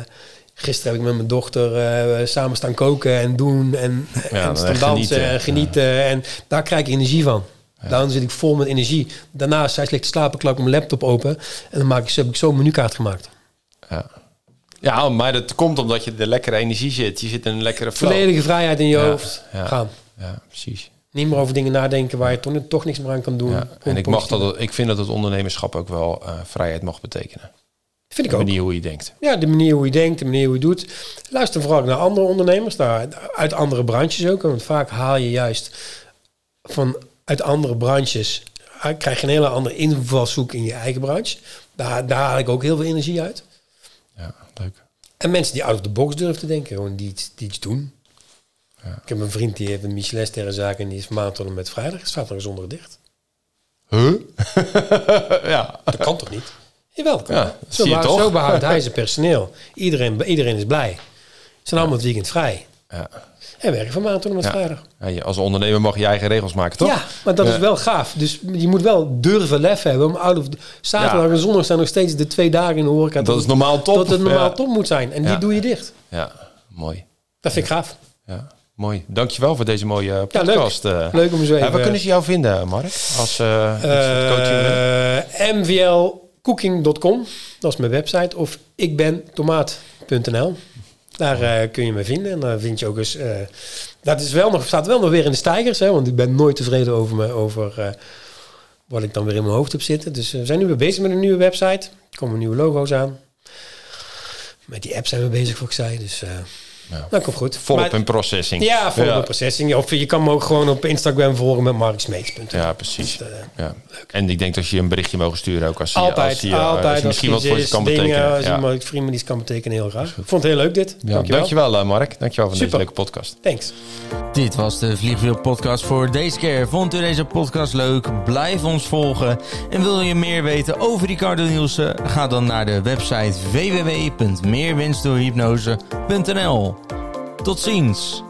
C: gisteren heb ik met mijn dochter eh, samen staan koken en doen. En, en
B: dan
C: staan
B: echt
C: dansen
B: genieten.
C: en genieten. En daar krijg ik energie van. Dan zit ik vol met energie. Daarnaast, zij ligt te slapen, klap ik mijn laptop open. En dan maak ik, heb ik zo een menukaart gemaakt.
B: Ja. Ja, maar dat komt omdat je de lekkere energie zit. Je zit in een lekkere flow.
C: Volledige vrijheid in je
B: Ja,
C: hoofd.
B: ja.
C: Gaan.
B: Ja, precies.
C: Niet meer over dingen nadenken waar je toch, toch niks meer aan kan doen.
B: Ja. En ik, mag dat, ik vind dat het ondernemerschap ook wel eh, vrijheid mag betekenen.
C: Vind ik
B: De
C: ook.
B: manier hoe je denkt.
C: Ja, de manier hoe je denkt, de manier hoe je doet. Luister vooral naar andere ondernemers, daar, uit andere branches ook. Want vaak haal je juist van uit andere branches, eh, krijg je een hele andere invalshoek in je eigen branche. Daar, daar haal ik ook heel veel energie uit.
B: Ja.
C: En mensen die out of the box durven te denken, gewoon die iets, die iets doen. Ik heb een vriend die heeft een Michelin-sterrenzaak en die is maand tot en met vrijdag, staat er zondag dicht.
B: Huh? ja.
C: Dat kan toch niet? Jawel.
B: Ja,
C: zo,
B: zie je toch?
C: zo behoudt hij zijn personeel. Iedereen, iedereen is blij. Ze zijn allemaal het weekend vrij.
B: Ja.
C: En werken van maand tot en met
B: Ja.
C: vrijdag.
B: Ja, als ondernemer mag je je eigen regels maken, toch?
C: Ja, maar dat is wel gaaf. Dus je moet wel durven lef hebben. Om out of zaterdag
B: Ja.
C: en zondag zijn nog steeds de twee dagen in de horeca.
B: Dat is normaal top.
C: Dat het normaal
B: Ja.
C: top moet zijn. En die
B: Ja.
C: doe je dicht.
B: Ja, mooi.
C: Dat vind ik gaaf.
B: Ja, mooi. Dankjewel voor deze mooie
C: Ja,
B: podcast.
C: leuk.
B: eh.
C: Leuk om zo
B: Ja,
C: even...
B: waar kunnen ze jou vinden, Mark? Als eh bent?
C: Eh, mvlcooking.com. Dat is mijn website. Of ikbentomaat.nl. Daar eh, kun je me vinden. En daar vind je ook eens... eh, dat is wel nog, staat wel nog weer in de stijgers. Hè, want ik ben nooit tevreden over, me, over eh, wat ik dan weer in mijn hoofd heb zitten. Dus we zijn nu weer bezig met een nieuwe website. Er komen nieuwe logo's aan. Met die app zijn we bezig, wat ik zei. Dus
B: Ja.
C: dat komt goed.
B: Volop in processing.
C: ja, voor
B: ja.
C: processing. Of je kan me ook gewoon op Instagram volgen met Mark Smeets.
B: Ja, precies.
C: Dus, eh,
B: ja. En ik denk dat je een berichtje mogen sturen ook als je,
C: Altijd,
B: als je, als
C: altijd.
B: je misschien wat voor je
C: iets
B: kan
C: dingen,
B: betekenen.
C: Als
B: Ja.
C: vrienden die iets kan betekenen, heel graag. Ik vond het heel leuk dit.
B: Ja,
C: dankjewel.
B: dankjewel, eh, Mark. Dankjewel voor
C: Super.
B: deze leuke podcast.
C: Thanks.
A: Dit was de Vliegwiel podcast voor deze keer. Vond u deze podcast leuk? Blijf ons volgen. En wil je meer weten over Ricardo Nielsen? Ga dan naar de website www.meerwinstdoorhypnose.nl Tot ziens!